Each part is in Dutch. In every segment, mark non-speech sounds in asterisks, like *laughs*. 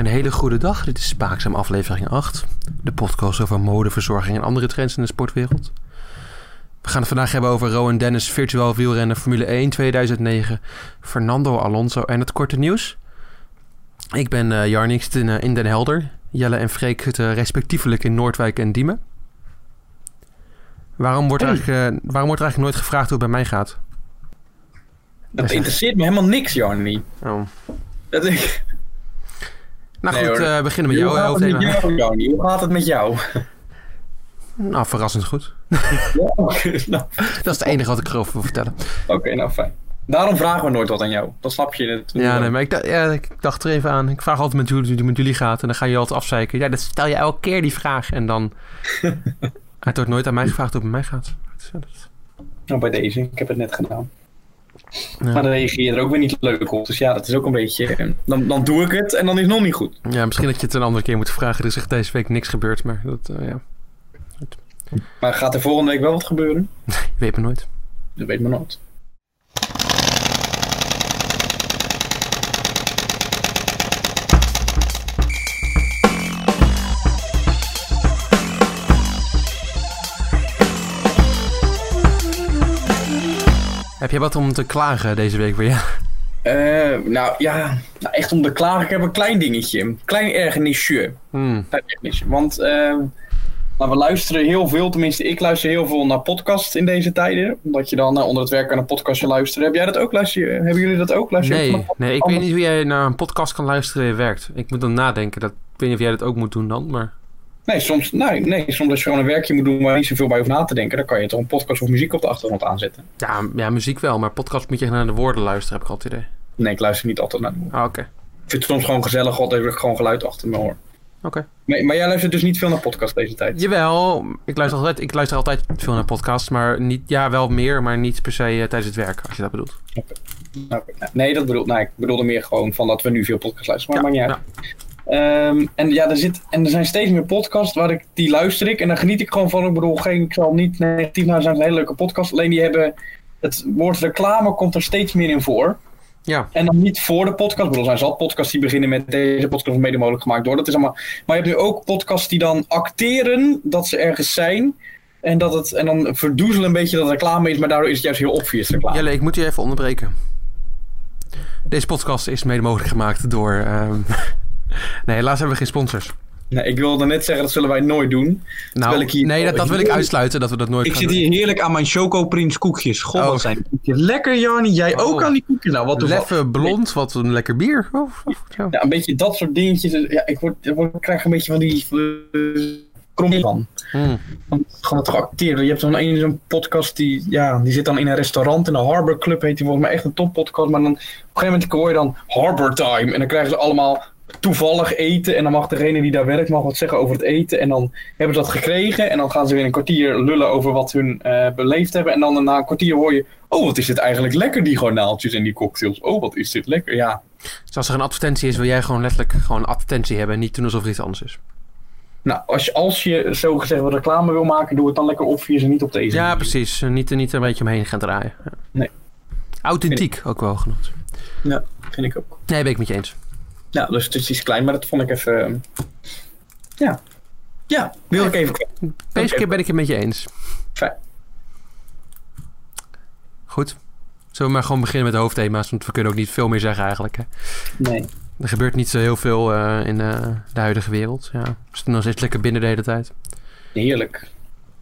Een hele goede dag. Dit is Spaakzaam aflevering 8. De podcast over mode, verzorging en andere trends in de sportwereld. We gaan het vandaag hebben over Rowan Dennis, virtueel wielrennen Formule 1 2009, Fernando Alonso en het korte nieuws. Ik ben uh, Jarnix in, uh, in Den Helder. Jelle en Freek zitten respectievelijk in Noordwijk en Diemen. Waarom wordt, Hey. eigenlijk, uh, waarom wordt er eigenlijk nooit gevraagd hoe het bij mij gaat? Dat interesseert me helemaal niks, Jarny. Oh. Dat ik... Nou Nee, goed, hoor. uh, beginnen met Hoe jou. gaat het met jou? Hoe gaat het met jou? *laughs* Nou, verrassend goed. *laughs* Ja, nou, *laughs* Dat is het enige wat ik erover wil vertellen. oké, nou fijn. Daarom vragen we nooit wat aan jou. Dan snap je het. Ja, nee, maar ik, dacht- ja, ik dacht er even aan. Ik vraag altijd met hoe het met jullie gaat. En dan ga je altijd afzeiken. Ja, dat stel je elke keer die vraag. En dan... het wordt nooit aan mij gevraagd hoe het met mij gaat. Dat- Nou, bij deze. Ik heb het net gedaan. Ja. Maar dan reageer je er ook weer niet leuk op. Dus ja, dat is ook een beetje... eh, Dan, dan doe ik het en dan is het nog niet goed. Ja, misschien dat je het een andere keer moet vragen. Er is echt deze week niks gebeurd. Maar dat, eh, ja, Maar gaat er volgende week wel wat gebeuren? *laughs* weet maar nooit. Dat weet men nooit. Heb jij wat om te klagen deze week weer? Ja. Eh, nou ja, nou, echt om te klagen. Ik heb een klein dingetje. Een klein ergernisje. Hmm. Want eh, nou, we luisteren heel veel, tenminste ik luister heel veel naar podcasts in deze tijden. Omdat je dan eh, onder het werk aan een podcastje luistert. Heb jij dat ook? Luister, je- hebben jullie dat ook? Luister je ook Nee, nee, ik Anders- weet niet hoe jij naar een podcast kan luisteren en werkt. Ik moet dan nadenken. Dat, ik weet niet of jij dat ook moet doen dan. Maar Nee, soms, nee, nee, soms als je gewoon een werkje moet doen waar je niet zoveel bij hoeft na te denken, dan kan je toch een podcast of muziek op de achtergrond aanzetten. ja, ja, muziek wel. Maar podcast moet je naar de woorden luisteren, heb ik altijd idee. Nee, ik luister niet altijd naar. Ik Ah, oké. vind het soms gewoon gezellig, heb ik gewoon geluid achter me hoor. Oké. Maar, maar jij luistert dus niet veel naar podcasts deze tijd? Jawel, ik luister, altijd, ik luister altijd veel naar podcasts, maar niet, ja, wel meer, maar niet per se eh, tijdens het werk, als je dat bedoelt. Nou, oké. Nee, dat bedoel, nee, ik bedoelde meer gewoon van dat we nu veel podcasts luisteren, maar Ja, maakt niet uit. Ehm, en ja, er, zit, en er zijn steeds meer podcasts waar ik, die luister ik en daar geniet ik gewoon van. Ik bedoel, geen, ik zal niet negatief naar zijn, een hele leuke podcast. Alleen die hebben, het woord reclame komt er steeds meer in voor. Ja, En dan niet voor de podcast. Ik bedoel, er zijn zat podcasts die beginnen met deze podcast mede mogelijk gemaakt door. Dat is allemaal. Maar je hebt nu ook podcasts die dan acteren dat ze ergens zijn. En, dat het, en dan verdoezelen een beetje dat het reclame is, maar daardoor is het juist heel obvious reclame. Jelle, ik moet je even onderbreken. Deze podcast is mede mogelijk gemaakt door... ehm, nee, helaas hebben we geen sponsors. Nee, ik wilde net zeggen, dat zullen wij nooit doen. Nou, ik hier- nee, dat, dat wil ik uitsluiten, dat we dat nooit Ik gaan zit doen. hier heerlijk aan mijn Choco Prins koekjes. God, Oh. wat zijn koekjes lekker, Jarni. Jij Oh. ook aan die koekjes. Nou, wat. Leffe blond, wat een lekker bier. Oh, oh, ja. Een beetje dat soort dingetjes. Ja, ik, word, ik word- ik krijg een beetje van die uh, krom van. Hmm. Toch acteren. Je hebt zo'n een zo'n podcast die, ja, die zit dan in een restaurant. In de Harbor Club heet die volgens mij echt een toppodcast. Maar dan op een gegeven moment hoor je dan Harbor Time. En dan krijgen ze allemaal toevallig eten. En dan mag degene die daar werkt mag wat zeggen over het eten. En dan hebben ze dat gekregen. En dan gaan ze weer een kwartier lullen over wat hun eh, beleefd hebben. En dan na een kwartier hoor je... Oh, wat is dit eigenlijk lekker, die garnaaltjes en die cocktails. Oh, wat is dit lekker. Ja, Dus als er een advertentie is, wil jij gewoon letterlijk gewoon een advertentie hebben en niet doen alsof er iets anders is. Nou, als je, als je zo gezegd wat reclame wil maken, doe het dan lekker obvious en niet op deze Ja, manier. precies. Niet, niet een beetje omheen gaan draaien. Ja. Nee. Authentiek, ook wel genoemd. Ja, vind ik ook. Nee, ben ik met je eens. Ja, dus het is iets klein, maar dat vond ik even... ehm, ja. Ja, wil ik even. Deze keer ben ik het met je eens. Fijn. Goed. Zullen we maar gewoon beginnen met de hoofdthema's, want we kunnen ook niet veel meer zeggen eigenlijk. Hè. Nee. Er gebeurt niet zo heel veel eh, in eh, de huidige wereld. Ja. We zitten nog steeds lekker binnen de hele tijd. Heerlijk.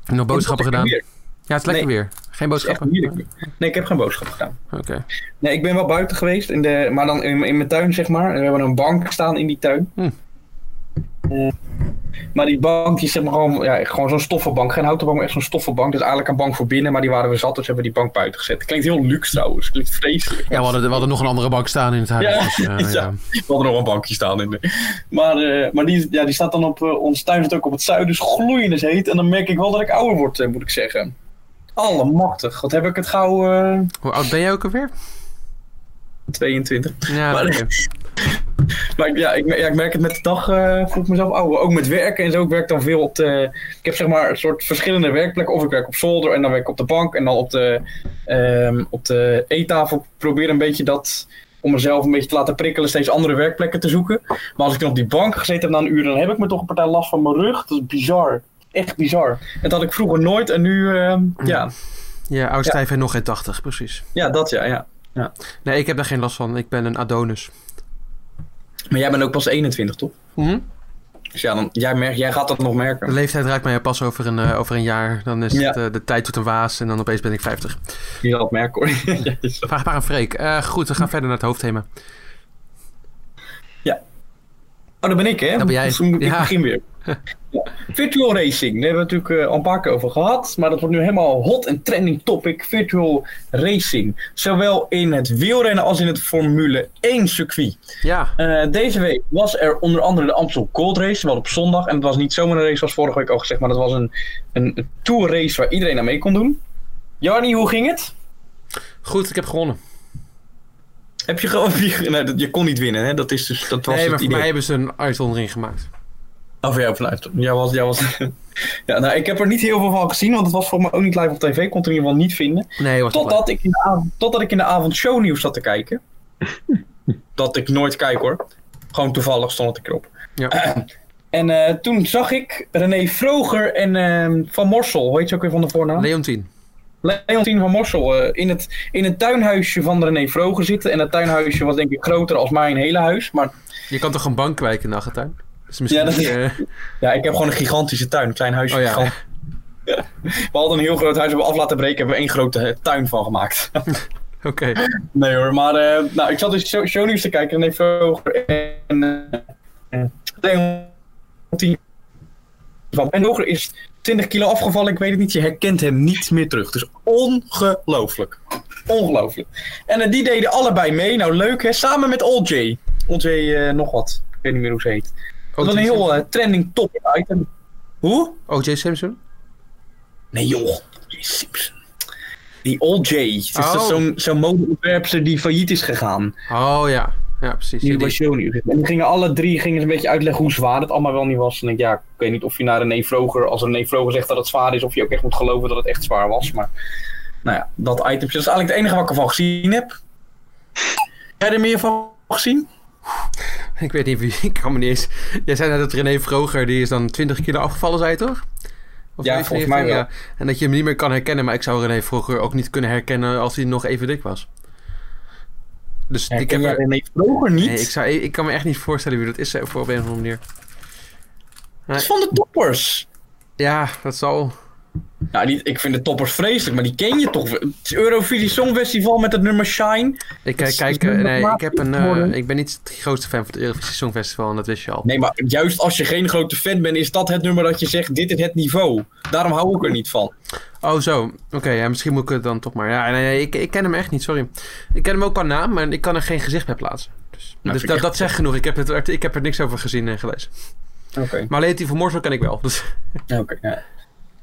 Nog boodschappen gedaan? Ja, het is lekker Nee. weer. Geen is weer. Nee, ik heb geen boodschap gedaan. Oké. Nee, ik ben wel buiten geweest, in de, maar dan in, in mijn tuin, zeg maar. En we hebben een bank staan in die tuin. Hm. Eh, maar die bank, die is zeg maar gewoon, ja, gewoon zo'n stoffenbank. Geen houten bank, maar echt zo'n stoffenbank. Dus eigenlijk een bank voor binnen, maar die waren we zat, dus hebben we die bank buiten gezet. Klinkt heel luxe trouwens, klinkt vreselijk. Ja, we hadden, we hadden nog een andere bank staan in het huis. Ja, dus, eh, *laughs* ja. ja. We hadden nog een bankje staan in de. Maar, eh, maar die, ja, die staat dan op. ons tuin zit ook op het zuiden, dus gloeiend heet. En dan merk ik wel dat ik ouder word, moet ik zeggen. Allemachtig. Wat heb ik het gauw. eh, Hoe oud ben jij ook alweer? 22. Ja, Maar-. *laughs* Maar ik- ja, ik, ja, ik merk het met de dag. eh voel ik mezelf ouder. Ook met werken en zo. Ik werk dan veel op de. Ik heb zeg maar een soort verschillende werkplekken. Of ik werk op zolder en dan werk ik op de bank. En dan op de, ehm, op de eettafel. Ik probeer een beetje dat. om mezelf een beetje te laten prikkelen, steeds andere werkplekken te zoeken. Maar als ik dan op die bank gezeten heb na een uur, dan heb ik me toch een partij last van mijn rug. Dat is bizar. Echt bizar. En dat had ik vroeger nooit en nu, ehm, ja. Ja, oud stijf en nog geen 80, precies. ja, dat ja, ja. Nee, ik heb daar geen last van. Ik ben een Adonis. Maar jij bent ook pas 21, toch? Mhm. Dus ja, dan, jij, merkt, jij gaat dat nog De merken. leeftijd raakt mij pas over een, eh, over een jaar. Dan is Ja. het, eh, de tijd tot een waas en dan opeens ben ik 50. Je zal het merken hoor. *laughs* Ja. Vraag maar aan Freek. Eh, goed, we gaan verder naar het hoofdthema. Oh, dat ben ik, hè? Dat ben jij. Dus ik Ja. begin weer. Virtual racing, daar hebben we natuurlijk eh, al een paar keer over gehad. Maar dat wordt nu helemaal hot en trending topic. Virtual racing. Zowel in het wielrennen als in het Formule 1 circuit. Ja, Eh, deze week was er onder andere de Amstel Gold Race, wel op zondag. En het was niet zomaar een race zoals vorige week al gezegd, maar dat was een, een, een tour race waar iedereen aan mee kon doen. Jarni, hoe ging het? goed, ik heb gewonnen. Heb je gewoon... Je, *laughs* nee, dat- je kon niet winnen, hè? Dat, is dus, dat was nee, maar het voor idee. mij hebben ze een uitzondering gemaakt. Oh, voor jou vanuit. Jij was, jij was... *laughs* ja, nou, ik heb er niet heel veel van gezien, want het was voor mij ook niet live op tv. Ik kon het in ieder geval niet vinden. Nee, was. Totdat ik, in de avond, totdat ik in de avond shownieuws zat te kijken. *laughs* dat ik nooit kijk hoor. Gewoon toevallig stond het erop. Ja. *clears throat* En eh, toen zag ik René Vroger en ehm, Van Morsel, weet je ook weer van de voornaam? Leontien. Leontien van Morsel eh, in, het, in het tuinhuisje van René Vroger zitten. En dat tuinhuisje was denk ik groter als mijn hele huis. Maar Je kan toch een bank kwijken in de achtertuin? Dus misschien Ja, dat eh, *laughs* ja, ik heb gewoon een gigantische tuin. Een klein huisje. Oh ja. gigant- *laughs* We hadden een heel groot huis, hebben we af laten breken, hebben we één grote tuin van gemaakt. *laughs* Oké. Nee hoor, maar eh, nou, ik zat dus show, shownieuws te kijken en heeft Vroger en eh, van en is 20 kilo afgevallen, ik weet het niet, je herkent hem niet meer terug. Dus ongelooflijk. Ongelooflijk. En die deden allebei mee, nou leuk hè, samen met Old J. Old J nog wat, ik weet niet meer hoe ze heet. Dat was een heel eh, trending top item. Hoe? O.J. Simpson? Nee joh, J. Simpson. Die Old J. Het is Oh. toch zo'n zo'n modeontwerpster die failliet is gegaan. Oh ja. Ja, precies. Die shownieuws. En die gingen alle drie gingen een beetje uitleggen hoe zwaar het allemaal wel niet was. En ik, ja, ik weet niet of je naar René Vroger, als René Vroger zegt dat het zwaar is, of je ook echt moet geloven dat het echt zwaar was. Maar nou ja, dat item. Dat is eigenlijk het enige wat ik ervan gezien heb. Heb jij er meer van gezien? *laughs* Ik weet niet wie. Ik kan me niet eens. Jij zei net dat René Vroger, die is dan 20 kilo afgevallen, zei je toch? Of Ja, 19, volgens mij wel. Ja. En dat je hem niet meer kan herkennen, maar ik zou René Vroger ook niet kunnen herkennen als hij nog even dik was. Dus ik heb René Vroger niet? Nee, ik, zou, ik kan me echt niet voorstellen wie dat is eh, voor op een of andere manier. Dat is van de toppers. Ja, dat zal. Nou, die, ik vind de toppers vreselijk, maar die ken je toch? Het is Eurovisie Songfestival met het nummer Shine. Ik, kijk, eh, nee, ik heb een. eh, ik ben niet de grootste fan van het Eurovisie Songfestival en dat wist je al. Nee, maar juist als je geen grote fan bent, is dat het nummer dat je zegt: dit is het niveau. Daarom hou ik er niet van. Oh, zo. Oké, ja, misschien moet ik het dan toch maar. Ja, nee, ik, ik ken hem echt niet, sorry. Ik ken hem ook qua naam, maar ik kan er geen gezicht bij plaatsen. Dus, Nou, dus dat, echt- dat zegt genoeg. Ik heb, het, ik heb er niks over gezien en gelezen. Oké. Maar die van Morsel ken ik wel. Dus, Oké, ja.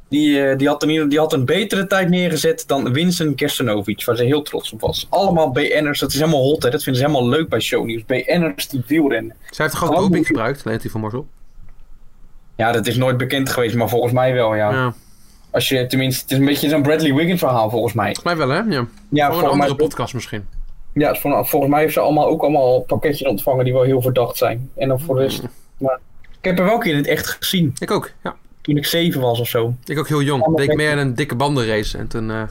Die, eh, die, had een, die had een betere tijd neergezet dan Vincent Gerstenovic, waar ze heel trots op was. Allemaal BN'ers, dat is helemaal hot, hè? dat vinden ze helemaal leuk bij shownieuws. BN'ers die wielrennen. zij heeft toch ook Oh, doping gebruikt, die van Morsel? Ja, dat is nooit bekend geweest, maar volgens mij wel, ja. Ja. Als je tenminste, het is een beetje zo'n Bradley Wiggins verhaal volgens mij. Volgens mij wel, hè? Ja. Ja, Voor een andere mij, podcast misschien. ja vol- volgens mij heeft ze allemaal ook allemaal pakketjes ontvangen die wel heel verdacht zijn. En dan voor de rest. Maar ik heb er wel een keer in het echt gezien, Ik ook, ja. Toen ik zeven was of zo. Ik ook heel jong. Deed ik meer aan een dikke bandenrace en toen eh,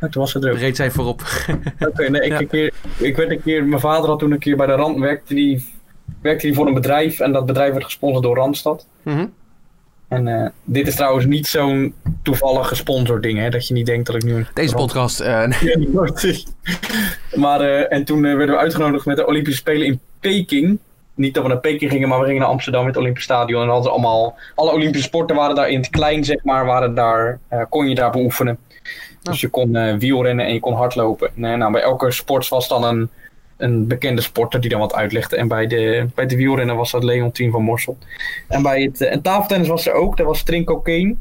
toen was het er reed zij voorop. *laughs* Oké, nee, ik, Ja. een keer, ik werd een keer, mijn vader had toen een keer bij de Rand, werkte die, werkte die voor een bedrijf en dat bedrijf werd gesponsord door Randstad. Mhm. En eh, dit is trouwens niet zo'n toevallig gesponsord ding, hè, dat je niet denkt dat ik nu een... Deze podcast. eh, nee. *laughs* *laughs* Maar, en toen werden we uitgenodigd met de Olympische Spelen in Peking. Niet dat we naar Peking gingen, maar we gingen naar Amsterdam met het Olympisch Stadion. En hadden allemaal, alle Olympische sporten waren daar in het klein, zeg maar, waren daar, eh, kon je daar beoefenen. Dus je kon eh, wielrennen en je kon hardlopen. En, eh, nou, bij elke sport was dan een, een bekende sporter die dan wat uitlegde. En bij de, bij de wielrennen was dat Leontien van Morsel. En bij het eh, en tafeltennis was er ook, daar was Trinko Kane.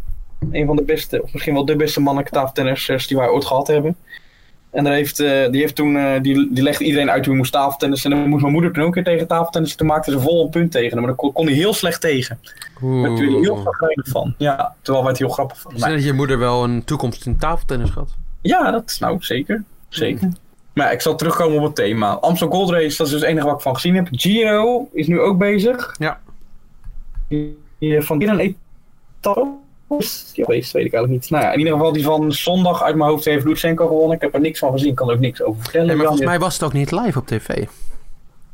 Een van de beste, of misschien wel de beste mannelijke tafeltennissers die wij ooit gehad hebben. En daar heeft, eh, die heeft toen, eh, die, die legde iedereen uit hoe je moest tafeltennissen. En dan moest mijn moeder toen ook een keer tegen tafeltennissen. Toen maakte ze vol een punt tegen hem. Maar daar kon, hij heel slecht tegen. Daar werd hij heel Oeh. vergrijnig van. Ja, terwijl wij het heel grappig vonden. Maar- dat je moeder wel een toekomst in tafeltennis gehad. ja, dat is nou zeker. Zeker. Maar ja, ik zal terugkomen op het thema. Amstel Gold Race, dat is dus het enige wat ik van gezien heb. Giro is nu ook bezig. Ja. Die van hier een etappe die geweest, weet ik eigenlijk niet. Nou ja, in ieder geval die van zondag uit mijn hoofd heeft Lutsenko gewonnen. Ik heb er niks van gezien, kan er ook niks over vertellen. Nee, maar Jan, volgens mij was het ook niet live op tv.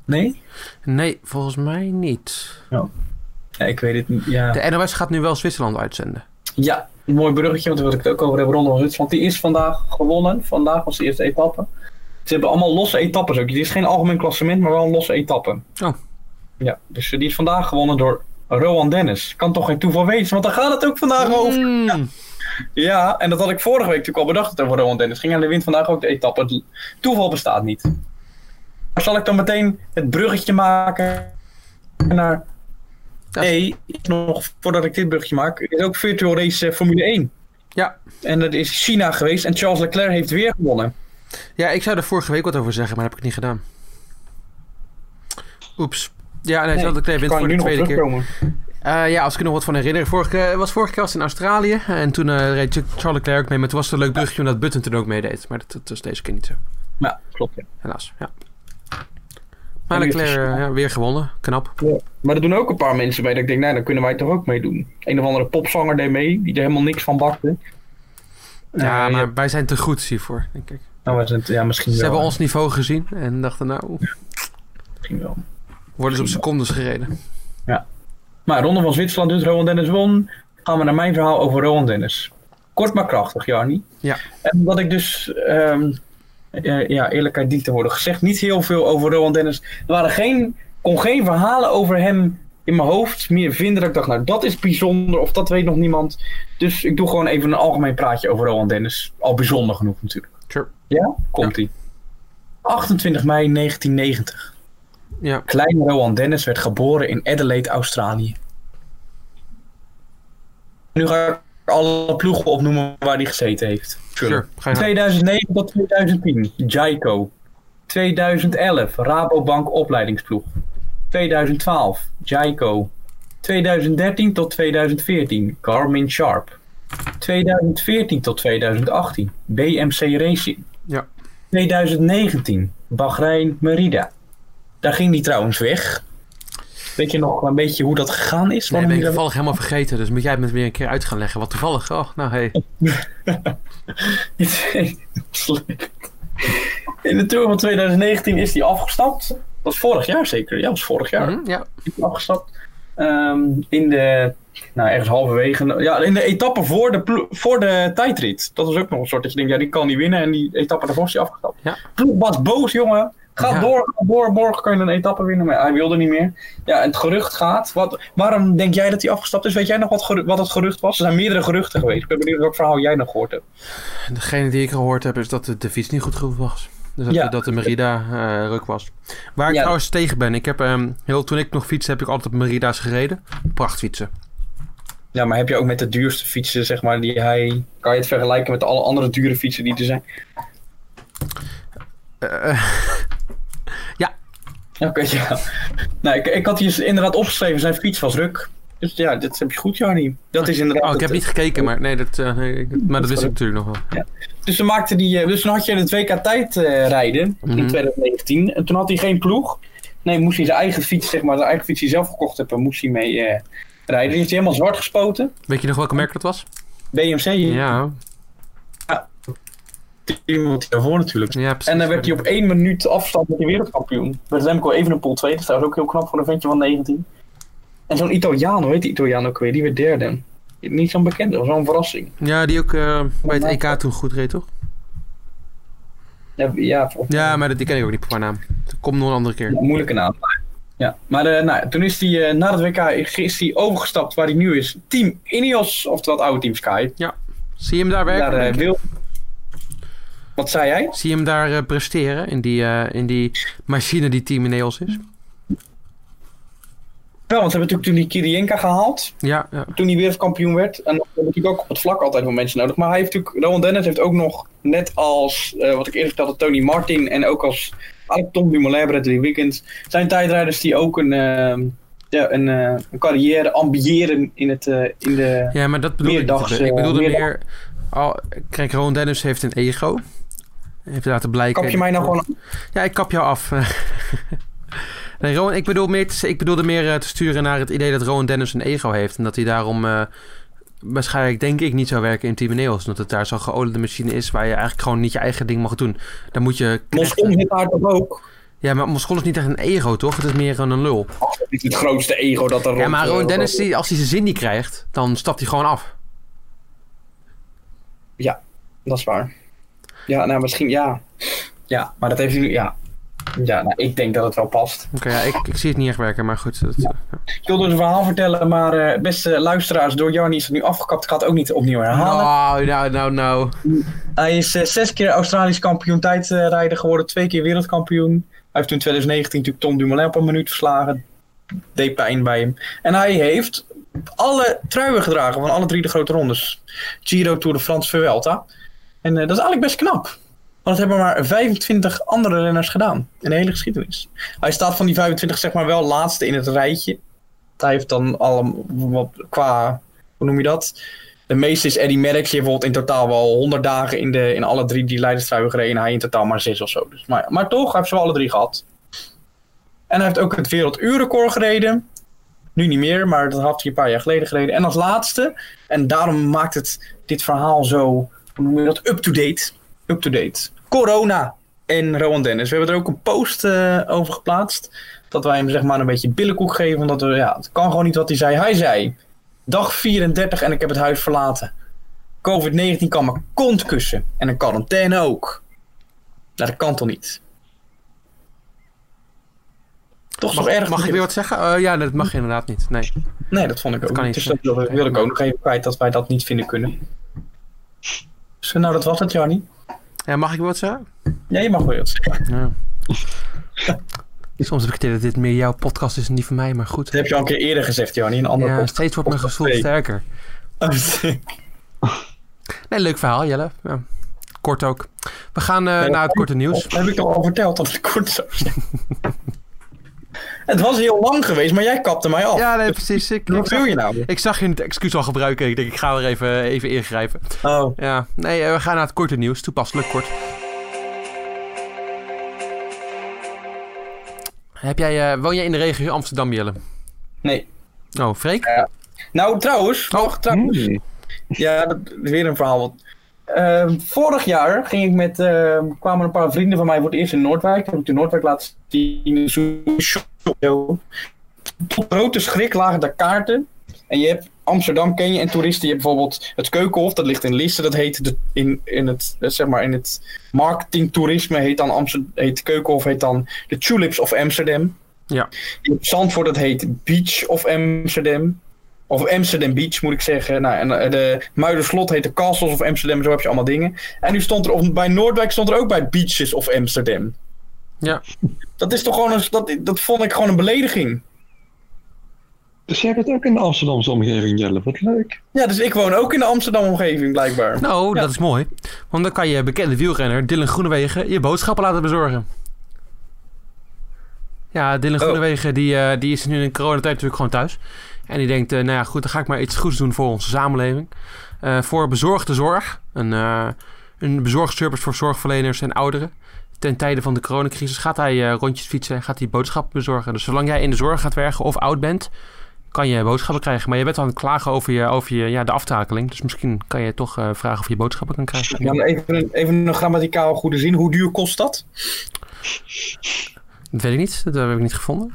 Nee? Nee, volgens mij niet. Ja, ik weet het niet. Ja. De NOS gaat nu wel Zwitserland uitzenden. Ja, een mooi bruggetje, want daar wil ik het ook over hebben. Ronde van Zwitserland, die is vandaag gewonnen. Vandaag was de eerste etappe. Ze hebben allemaal losse etappes ook. Het is geen algemeen klassement, maar wel een losse etappe. Oh. Ja, dus die is vandaag gewonnen door Rowan Dennis. Kan toch geen toeval wezen, want daar gaat het ook vandaag over. Mm. Ja, en dat had ik vorige week natuurlijk al bedacht over Rowan Dennis. Ging aan de wind vandaag ook de etappe. Het toeval bestaat niet. Maar zal ik dan meteen het bruggetje maken naar... Nee, nog voordat ik dit bruggetje maak. Is ook Virtual Race eh, Formule 1. Ja. En dat is China geweest en Charles Leclerc heeft weer gewonnen. ja, ik zou er vorige week wat over zeggen, maar dat heb ik niet gedaan. Oeps. Ja, nee, nee ik voor de tweede keer. Eh, ja, als ik er nog wat van herinner. Vorige, keer- was vorige keer was het in Australië. En toen eh, reed Charles Leclerc mee. Maar het was een leuk brugje omdat Button toen ook meedeed. Maar dat, dat was deze keer niet zo. Ja, klopt. Ja. Helaas, ja. Maar Leclerc weer eh, ja, weer gewonnen. Knap. Maar er doen ook een paar mensen mee dat ik denk, nou, dan kunnen wij toch ook meedoen. Een of andere popzanger deed mee, die er helemaal niks van bakte. Ja, Eh, maar wij zijn te goed hiervoor, denk ik. Nou, we zijn het- ja, misschien Ze wel. hebben ons niveau gezien en dachten nou, Misschien wel. Worden ze op secondes gereden. Maar Ronde van Zwitserland dus, Rowan Dennis won. Gaan we naar mijn verhaal over Rowan Dennis. Kort maar krachtig, Jarni. Ja. En wat ik dus, ehm, eh, ja, eerlijkheid dient te worden gezegd, niet heel veel over Rowan Dennis. Er waren geen, kon geen verhalen over hem in mijn hoofd meer vinden. Dat ik dacht, nou dat is bijzonder of dat weet nog niemand. Dus ik doe gewoon even een algemeen praatje over Rowan Dennis. Al bijzonder genoeg natuurlijk. Sure. Ja? Komt-ie. 28 mei 1990. Ja, Kleine Rowan Dennis werd geboren in Adelaide, Australië. Nu ga ik alle ploegen opnoemen waar hij gezeten heeft. sure. Ga je gang. 2009 tot 2010, Jaico. 2011, Rabobank opleidingsploeg. 2012, Jaico. 2013 tot 2014, Garmin Sharp. 2014 tot 2018, BMC Racing. Ja. 2019, Bahrein Merida. Daar ging die trouwens weg. Weet je nog een beetje hoe dat gegaan is? Nee, ben ik toevallig helemaal vergeten. Dus moet jij het me weer een keer uit gaan leggen. Wat toevallig. Oh, nou hey. *laughs* In de Tour van 2019 is hij afgestapt. Dat was vorig jaar zeker. Ja, dat was vorig jaar. Ja. Is hij afgestapt. Ehm, in de, nou ergens halverwege, ja, in de etappe voor de, voor de tijdrit. Dat was ook nog een soort dat je denkt, ja, die kan niet winnen. En die etappe daarvoor is hij afgestapt. Ja. Ploeg was boos, jongen. Ga Ja. door, ga door, morgen kan je een etappe winnen. Maar hij wilde niet meer. Ja, en het gerucht gaat. Wat, waarom denk jij dat hij afgestapt is? Weet jij nog wat, wat het gerucht was? Er zijn meerdere geruchten geweest. Ik ben benieuwd welk verhaal jij nog gehoord hebt. Degene die ik gehoord heb is dat de, de fiets niet goed genoeg was. Dus dat, Ja. dat de Merida eh ruk was. Waar ik Ja. trouwens tegen ben. Ik heb, ehm, heel, toen ik nog fietste heb ik altijd op Merida's gereden. Prachtfietsen. Ja, maar heb je ook met de duurste fietsen, zeg maar, die hij... Kan je het vergelijken met alle andere dure fietsen die er zijn? Eh, *laughs* *laughs* Oké, ja. Nou, ik, ik had hier inderdaad opgeschreven, zijn fiets was ruk. Dus ja, dat heb je goed, Jarnie. Dat is inderdaad... oh, ik heb het- niet gekeken, maar nee, dat, eh, nee, maar dat wist ik natuurlijk nog wel. Dus, ze maakte die, eh, dus toen had je het WK tijd eh, rijden Mhm. in 2019. En toen had hij geen ploeg. Nee, moest hij zijn eigen fiets, zeg maar, zijn eigen fiets die hij zelf gekocht heeft, moest hij mee eh, rijden. Die heeft hij helemaal zwart gespoten. Weet je nog welke merk dat was? BMC, Ja, iemand die daarvoor natuurlijk. ja precies. En dan werd hij op één minuut afstand met de wereldkampioen. Remco even een pool 2. Dat is ook heel knap voor een ventje van 19. En zo'n Italiaan, hoe heet die Italiaan ook weer? Die werd derde. Niet zo'n bekende, dat was wel een verrassing. Ja, die ook eh, bij het EK toen goed reed, toch? Ja, ja, Ja, maar die ken ik ook niet qua naam. Dat komt nog een andere keer. moeilijke naam. Ja, maar eh, nou, toen is hij eh, na het WK is hij overgestapt waar hij nu is. Team Ineos, oftewel het oude Team Sky. Zie je hem daar werken? Daar, wil... Wat zei jij? Zie je hem daar eh, presteren in die, eh, in die machine die Team Ineos is? Wel, want ze hebben natuurlijk toen die Kirienka gehaald. Ja, ja. toen hij wereldkampioen werd. En dan heb natuurlijk ook op het vlak altijd wel mensen nodig. Maar hij heeft natuurlijk, Rowan Dennis heeft ook nog, net als eh, wat ik eerder vertelde, Tony Martin en ook als Tom Dumoulin, Bradley Wiggins, zijn tijdrijders die ook een, eh, ja, een, een carrière ambiëren in, het, in de... ja, maar dat bedoel ik Meerdags. Ik bedoelde meer... Oh, kijk, Rowan Dennis heeft een ego. Heeft laten blijken. Kap je mij nou gewoon... Ja, ik kap jou af. *laughs* nee, Rowan, ik, bedoel meer te- ik bedoelde meer eh, te sturen naar het idee dat Rowan Dennis een ego heeft. En dat hij daarom eh, waarschijnlijk, denk ik, niet zou werken in Team Ineos. Omdat het daar zo'n geoliede machine is waar je eigenlijk gewoon niet je eigen ding mag doen. Dan moet je... Moscon zit daar toch ook? Ja, maar Moscon is niet echt een ego, toch? Het is meer een lul. Dat is het grootste ego dat er Ja, maar eh, Rowan Dennis, rond- die, als hij zijn zin niet krijgt, dan stapt hij gewoon af. Dat is waar. Ja, nou misschien, ja. Ja, maar dat heeft u, ja. Ja, nou, ik denk dat het wel past. Oké, ja, ik, ik zie het niet echt werken, maar goed. Dat, Ik wilde een verhaal vertellen, maar eh, beste luisteraars, door Jarny is het nu afgekapt. Ik ga het ook niet opnieuw herhalen. Nou, nou, nou, nou. Hij is eh, zes keer Australisch kampioen tijdrijden geworden, twee keer wereldkampioen. Hij heeft toen in 2019 natuurlijk Tom Dumoulin op een minuut verslagen. Deed pijn bij hem. En hij heeft alle truien gedragen van alle drie de grote rondes. Giro, Tour de France, Vuelta. En eh, dat is eigenlijk best knap. Want dat hebben maar 25 andere renners gedaan in de hele geschiedenis. Hij staat van die 25 zeg maar wel laatste in het rijtje. Hij heeft dan al wat qua, hoe noem je dat? De meeste is Eddie Merckx. Die heeft bijvoorbeeld in totaal wel 100 dagen in, de, in alle drie die leiderstruien gereden. En hij in totaal maar zes of zo. Dus, maar, maar toch, hij heeft ze wel alle drie gehad. En hij heeft ook het werelduurrecord gereden. Nu niet meer, maar dat had hij een paar jaar geleden gereden. En als laatste, en daarom maakt het dit verhaal zo, hoe noem je dat, up-to-date. Up-to-date. Corona en Rowan Dennis. We hebben er ook een post eh, over geplaatst. Dat wij hem zeg maar een beetje billenkoek geven. Omdat we, ja, het kan gewoon niet wat hij zei. Hij zei, dag 34 en ik heb het huis verlaten. COVID-19 kan me kont kussen. En een quarantaine ook. Nou, dat kan toch niet? Toch Mag, toch erg? mag ik weer wat zeggen? Eh, ja, dat mag inderdaad niet. Nee. Nee, dat vond ik ook kan niet. Dus dat wil, wil ik ook nog even kwijt dat wij dat niet vinden kunnen. Dus, nou, dat was het, Jannie. Ja, mag ik wat zeggen? Ja, je mag wel wat zeggen. Ja. *laughs* Soms heb ik het idee dat dit meer jouw podcast is en niet van mij, maar goed. Dat heb je al een keer eerder gezegd, Jannie. Een andere Ja, podcast. steeds wordt mijn *laughs* gevoel Nee. sterker. *laughs* Nee, leuk verhaal, Jelle. Ja. Kort ook. We gaan eh, Nee, naar het korte nieuws. Dat heb ik al verteld dat het kort zou zijn. Het was heel lang geweest, maar jij kapte mij af. Ja, nee, precies. Ik, ik, Wat wil je nou? ik zag je het excuus al gebruiken. Ik denk, ik ga er even, even ingrijpen. Oh, Ja, nee, eh, we gaan naar het korte nieuws. Toepasselijk kort. Heb jij, eh, woon jij in de regio Amsterdam, Jelle? nee. Oh, Freek? Nou, trouwens, wacht, trouwens. Hmm. Ja, dat is weer een verhaal. wat- Ehm, vorig jaar ging ik met, ehm, kwamen een paar vrienden van mij voor het eerst in Noordwijk. Heb ik in Noordwijk laten zien. Tot grote schrik lagen daar kaarten. En je hebt Amsterdam ken je en toeristen. Je hebt bijvoorbeeld het Keukenhof, dat ligt in Lisse. Dat heet de, in, in het, eh, zeg maar in het marketingtoerisme heet dan Amsterdam, heet Keukenhof heet dan de Tulips of Amsterdam. Ja. Je hebt Zandvoort, dat heet Beach of Amsterdam. Of Amsterdam Beach moet ik zeggen. Nou, en eh, de Muiderslot heet de Castles of Amsterdam. Zo heb je allemaal dingen. En nu stond er, of bij Noordwijk stond er ook bij Beaches of Amsterdam. Ja. Dat is toch gewoon een, dat, dat vond ik gewoon een belediging. Dus jij bent ook in de Amsterdamse omgeving, Jelle. Wat leuk. Ja, dus ik woon ook in de Amsterdam omgeving blijkbaar. Nou, Ja. dat is mooi. Want dan kan je bekende wielrenner Dylan Groenewegen je boodschappen laten bezorgen. Ja, Dylan Oh. Groenewegen die, eh, die is nu in coronatijd natuurlijk gewoon thuis. En die denkt, eh, nou ja goed, dan ga ik maar iets goeds doen voor onze samenleving. Eh, voor bezorgde zorg. Een, eh een bezorgservice voor zorgverleners en ouderen. Ten tijde van de coronacrisis gaat hij rondjes fietsen en gaat hij boodschappen bezorgen. Dus zolang jij in de zorg gaat werken of oud bent, kan je boodschappen krijgen. Maar je bent aan het klagen over, je, over je, ja, de aftakeling. Dus misschien kan je toch vragen of je boodschappen kan krijgen. Ja, even, een- even een grammaticaal goede zin. Hoe duur kost dat? Dat weet ik niet. Dat heb ik niet gevonden.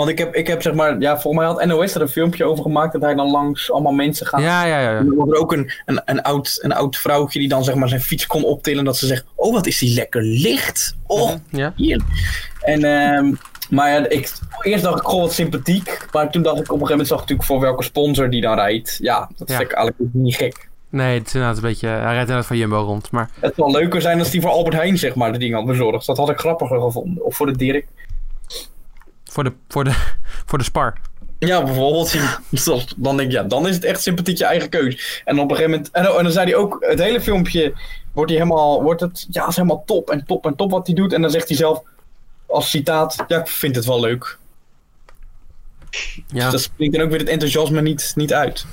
Want ik heb, ik heb zeg maar, ja, volgens mij had NOS er een filmpje over gemaakt dat hij dan langs allemaal mensen gaat. Ja, ja, ja. ja. En dan was er ook een, een, een, oud, een oud vrouwtje die dan zeg maar zijn fiets kon optillen. Dat ze zegt, oh wat is die lekker licht. Oh, ja. hier. En, ehm, maar ja, ik, eerst dacht ik, goh wat sympathiek. Maar toen dacht ik, op een gegeven moment zag ik natuurlijk voor welke sponsor die dan rijdt. Ja, dat Ja. ik eigenlijk niet gek. Nee, het is inderdaad een beetje... Hij rijdt inderdaad van Jumbo rond. Maar Het zou leuker zijn als die voor Albert Heijn zeg maar de dingen had bezorgd. Dat had ik grappiger gevonden. Of voor de Dirk. Voor de, voor de, *laughs* voor de spar. Ja, bijvoorbeeld. *laughs* Dan denk ik, ja, dan is het echt sympathiek je eigen keus. En op een gegeven moment. En, en dan zei hij ook, het hele filmpje wordt hij helemaal. Wordt het, ja, is helemaal top en top en top wat hij doet. En dan zegt hij zelf als citaat: Ja, ik vind het wel leuk. Ja, Dus dat springt dan ook weer het enthousiasme niet, niet uit.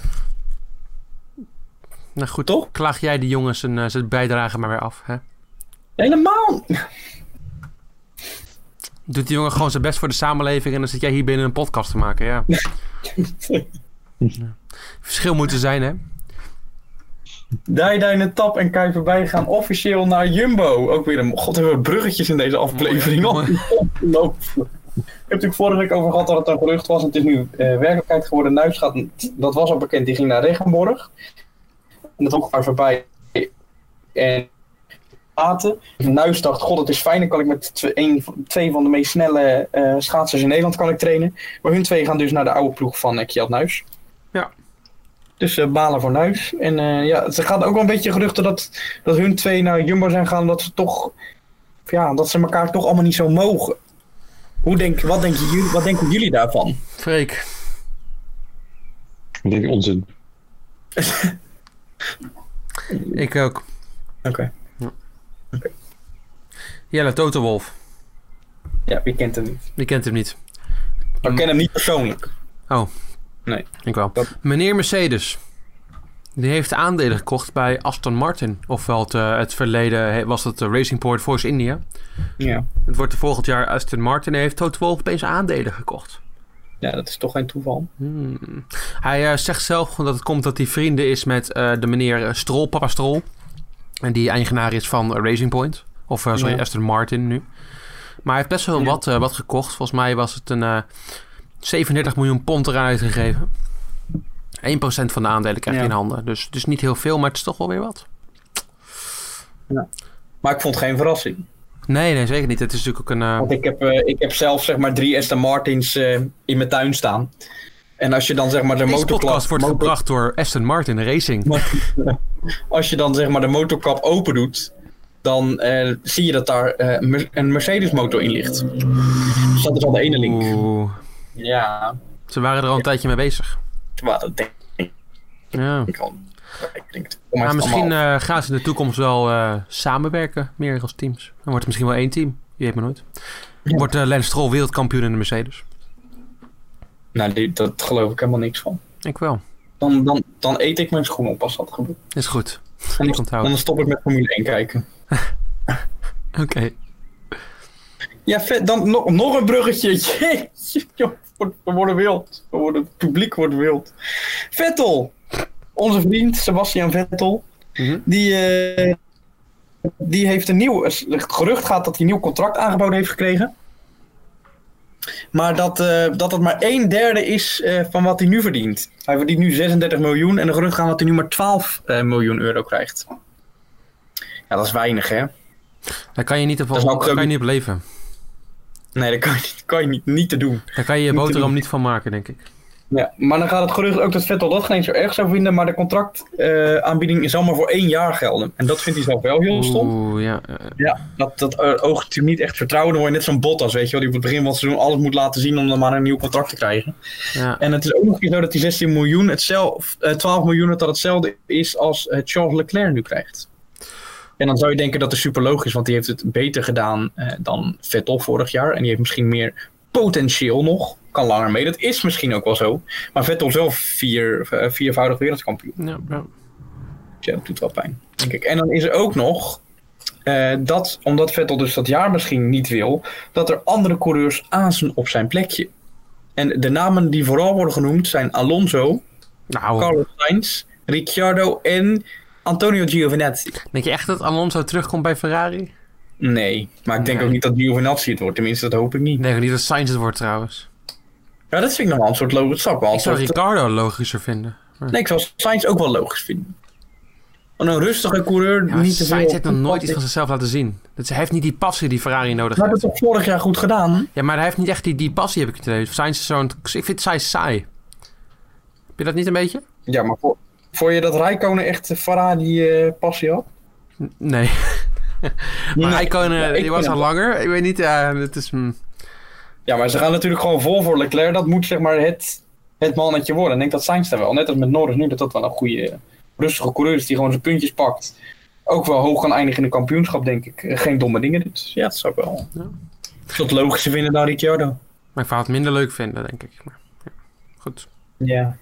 nou goed. toch? Klaag jij die jongens zijn, eh, zijn bijdrage maar weer af. Hè? Helemaal. Doet die jongen gewoon zijn best voor de samenleving en dan zit jij hier binnen een podcast te maken, ja. Ja. *laughs* Verschil moet er zijn, hè? Dijdijn, Tap en Kuiper bij gaan officieel naar Jumbo. Ook weer een... God, hebben we bruggetjes in deze aflevering. Ongelooflijk. *laughs* Ik heb natuurlijk vorige week over gehad dat het een gerucht was. En het is nu eh, werkelijkheid geworden. Nuis gaat, dat was al bekend, die ging naar Regenborg. En dat ook voorbij. En Nuis dacht, god het is fijn. Dan kan ik met tw- een, twee van de meest snelle eh, schaatsers in Nederland kan ik trainen. Maar hun twee gaan dus naar de oude ploeg van uh, Kjeld Nuis. Ja. Dus eh, balen voor Nuis. En eh, ja, ze gaan ook wel een beetje geruchten dat, dat hun twee naar Jumbo zijn gaan. Dat ze toch, ja, dat ze elkaar toch allemaal niet zo mogen. Hoe denk, wat, denken jullie, wat denken jullie daarvan? Freek. Ik denk onzin. *laughs* Ik ook. Oké. Jelle, Toto Wolf. Ja, wie kent hem niet? Die kent hem niet. Ik ken hem niet persoonlijk. Oh. Nee. Ik wel. Dat- Meneer Mercedes. Die heeft aandelen gekocht bij Aston Martin. Ofwel het, eh, het verleden was het eh, Racing Point Force India. Ja. Het wordt er volgend jaar Aston Martin. En heeft Toto Wolff opeens aandelen gekocht. ja, dat is toch geen toeval. Hmm. Hij eh, zegt zelf dat het komt dat hij vrienden is met de meneer Stroll, papa Stroll. En die eigenaar is van eh, Racing Point. Of eh, sorry, Ja. Aston Martin nu. Maar hij heeft best wel Ja. wat, eh, wat gekocht. Volgens mij was het een eh 37 miljoen pond eraan uitgegeven. 1% van de aandelen krijgt hij Ja. in handen. Dus het is niet heel veel, maar het is toch wel weer wat. Maar ik vond het geen verrassing. Nee, nee, zeker niet. Het is natuurlijk ook een... Want ik heb, ik heb zelf zeg maar drie Aston Martins in mijn tuin staan. En als je dan zeg maar de deze motorkap... podcast wordt motor- gebracht door Aston Martin Racing. *laughs* Als je dan zeg maar de motorkap open doet, dan eh, zie je dat daar eh, een Mercedes motor in ligt. Dus dat is al de ene link. Oeh. Ja, Ze waren er al een tijdje mee bezig. dat denk Ja. ik al. Ik denk het. Maar misschien eh, gaan ze in de toekomst wel samenwerken, meer als teams. Dan wordt het misschien wel één team. Je weet maar nooit. Ja. Wordt Lance Stroll wereldkampioen in de Mercedes? Nou, die, dat geloof ik helemaal niks van. Ik wel. Dan, dan, dan eet ik mijn schoenen op als dat gebeurt. Is goed. Dan, Ik dan stop ik met Formule 1 kijken. *laughs* Oké. Ja, vet. Dan nog, nog een bruggetje. *laughs* Jeetje, joh, we we worden wild. We worden, het publiek wordt wild. Vettel. Onze vriend Sebastian Vettel. Mhm. Die, eh, die heeft een nieuw... Het gerucht gaat dat hij een nieuw contract aangeboden heeft gekregen. Maar dat, eh, dat het maar een derde is eh, van wat hij nu verdient. Hij verdient nu 36 miljoen. En de gerucht gaat dat hij nu maar 12 eh, miljoen euro krijgt. Ja, dat is weinig, hè? Daar kan je niet op, Dat kan je niet op leven. Nee, dat kan je, niet- kan je niet, niet te doen. Daar kan je je boterham niet van maken, denk ik. Ja, maar dan gaat het gerucht ook dat Vettel dat geen zo erg zou vinden, maar de contractaanbieding zal maar voor één jaar gelden. En dat vindt hij zelf wel heel stom. Oeh, ja. Ja, dat, dat eh, oogt natuurlijk niet echt vertrouwen. Dan word je net zo'n Bottas, weet je wel, die op het begin van het seizoen alles moet laten zien om dan maar een nieuw contract te krijgen. ja. En het is ook nog eens zo dat die 16 miljoen, hetzelfde, eh, 12 miljoen, dat dat hetzelfde is als eh, Charles Leclerc nu krijgt. En dan zou je denken dat is super logisch, want die heeft het beter gedaan eh, dan Vettel vorig jaar. En die heeft misschien meer potentieel nog. Kan langer mee. Dat is misschien ook wel zo. Maar Vettel wel vier, eh, viervoudig wereldkampioen. ja, ja. Ja, dat doet wel pijn. Denk ik. En dan is er ook nog eh, dat, omdat Vettel dus dat jaar misschien niet wil, dat er andere coureurs aanzien op zijn plekje. En de namen die vooral worden genoemd zijn Alonso, Nou, Carlos Sainz, Ricciardo en Antonio Giovinazzi. denk je echt dat Alonso terugkomt bij Ferrari? Nee, maar ik denk Nee. ook niet dat Giovinazzi het wordt. Tenminste, dat hoop ik niet. Nee, niet dat Sainz het wordt trouwens. Ja, dat vind ik nog wel een soort logisch. Een Ik zou soort- Ricardo logischer vinden. Maar- Nee, ik zou Sainz ook wel logisch vinden. Gewoon Een rustige coureur, Ja, niet te. Sainz heeft nog nooit iets van zizelf laten zien. Dat, hij heeft niet die passie die Ferrari nodig Maar dat heeft. heb ik vorig jaar goed gedaan. Ja, maar hij heeft niet echt die, die passie, heb ik het idee. Sainz is zo'n... Ik vind Sainz saai. Heb je dat niet een beetje? Ja, maar voor, voor je dat Rijkonen echt Ferrari eh passie had? N- Nee. *laughs* maar Nee. Rijkonen, Ja, die was al langer. Ik weet niet, ja, het is... mm, Ja, maar ze gaan natuurlijk gewoon vol voor Leclerc. Dat moet zeg maar het, het mannetje worden. En ik denk dat Sainz daar wel, net als met Norris nu, dat dat wel een goede, rustige coureur is die gewoon zijn puntjes pakt. Ook wel hoog gaan eindigen in een kampioenschap, denk ik. Geen domme dingen doet. Ja, dat zou ik wel. Ja. Ik zou het logischer vinden dan Ricciardo. Maar ik zou het minder leuk vinden, denk ik. Maar, ja, goed. Ja.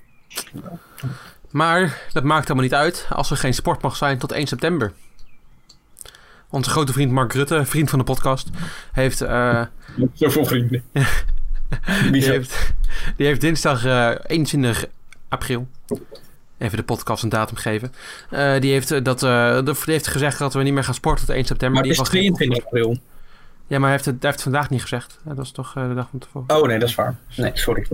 Maar dat maakt helemaal niet uit als er geen sport mag zijn tot 1 september. Onze grote vriend Mark Rutte, vriend van de podcast, heeft, eh, *laughs* Zoveel vrienden. *laughs* die heeft, die heeft dinsdag eh 21 april, even de podcast een datum geven, Eh, die, heeft, dat, die heeft gezegd dat we niet meer gaan sporten tot 1 september. Maar Die het is was geen- 22 april. Ja, maar hij heeft het, hij heeft het vandaag niet gezegd. Dat is toch de dag van tevoren. Oh nee, dat is waar. Nee, sorry.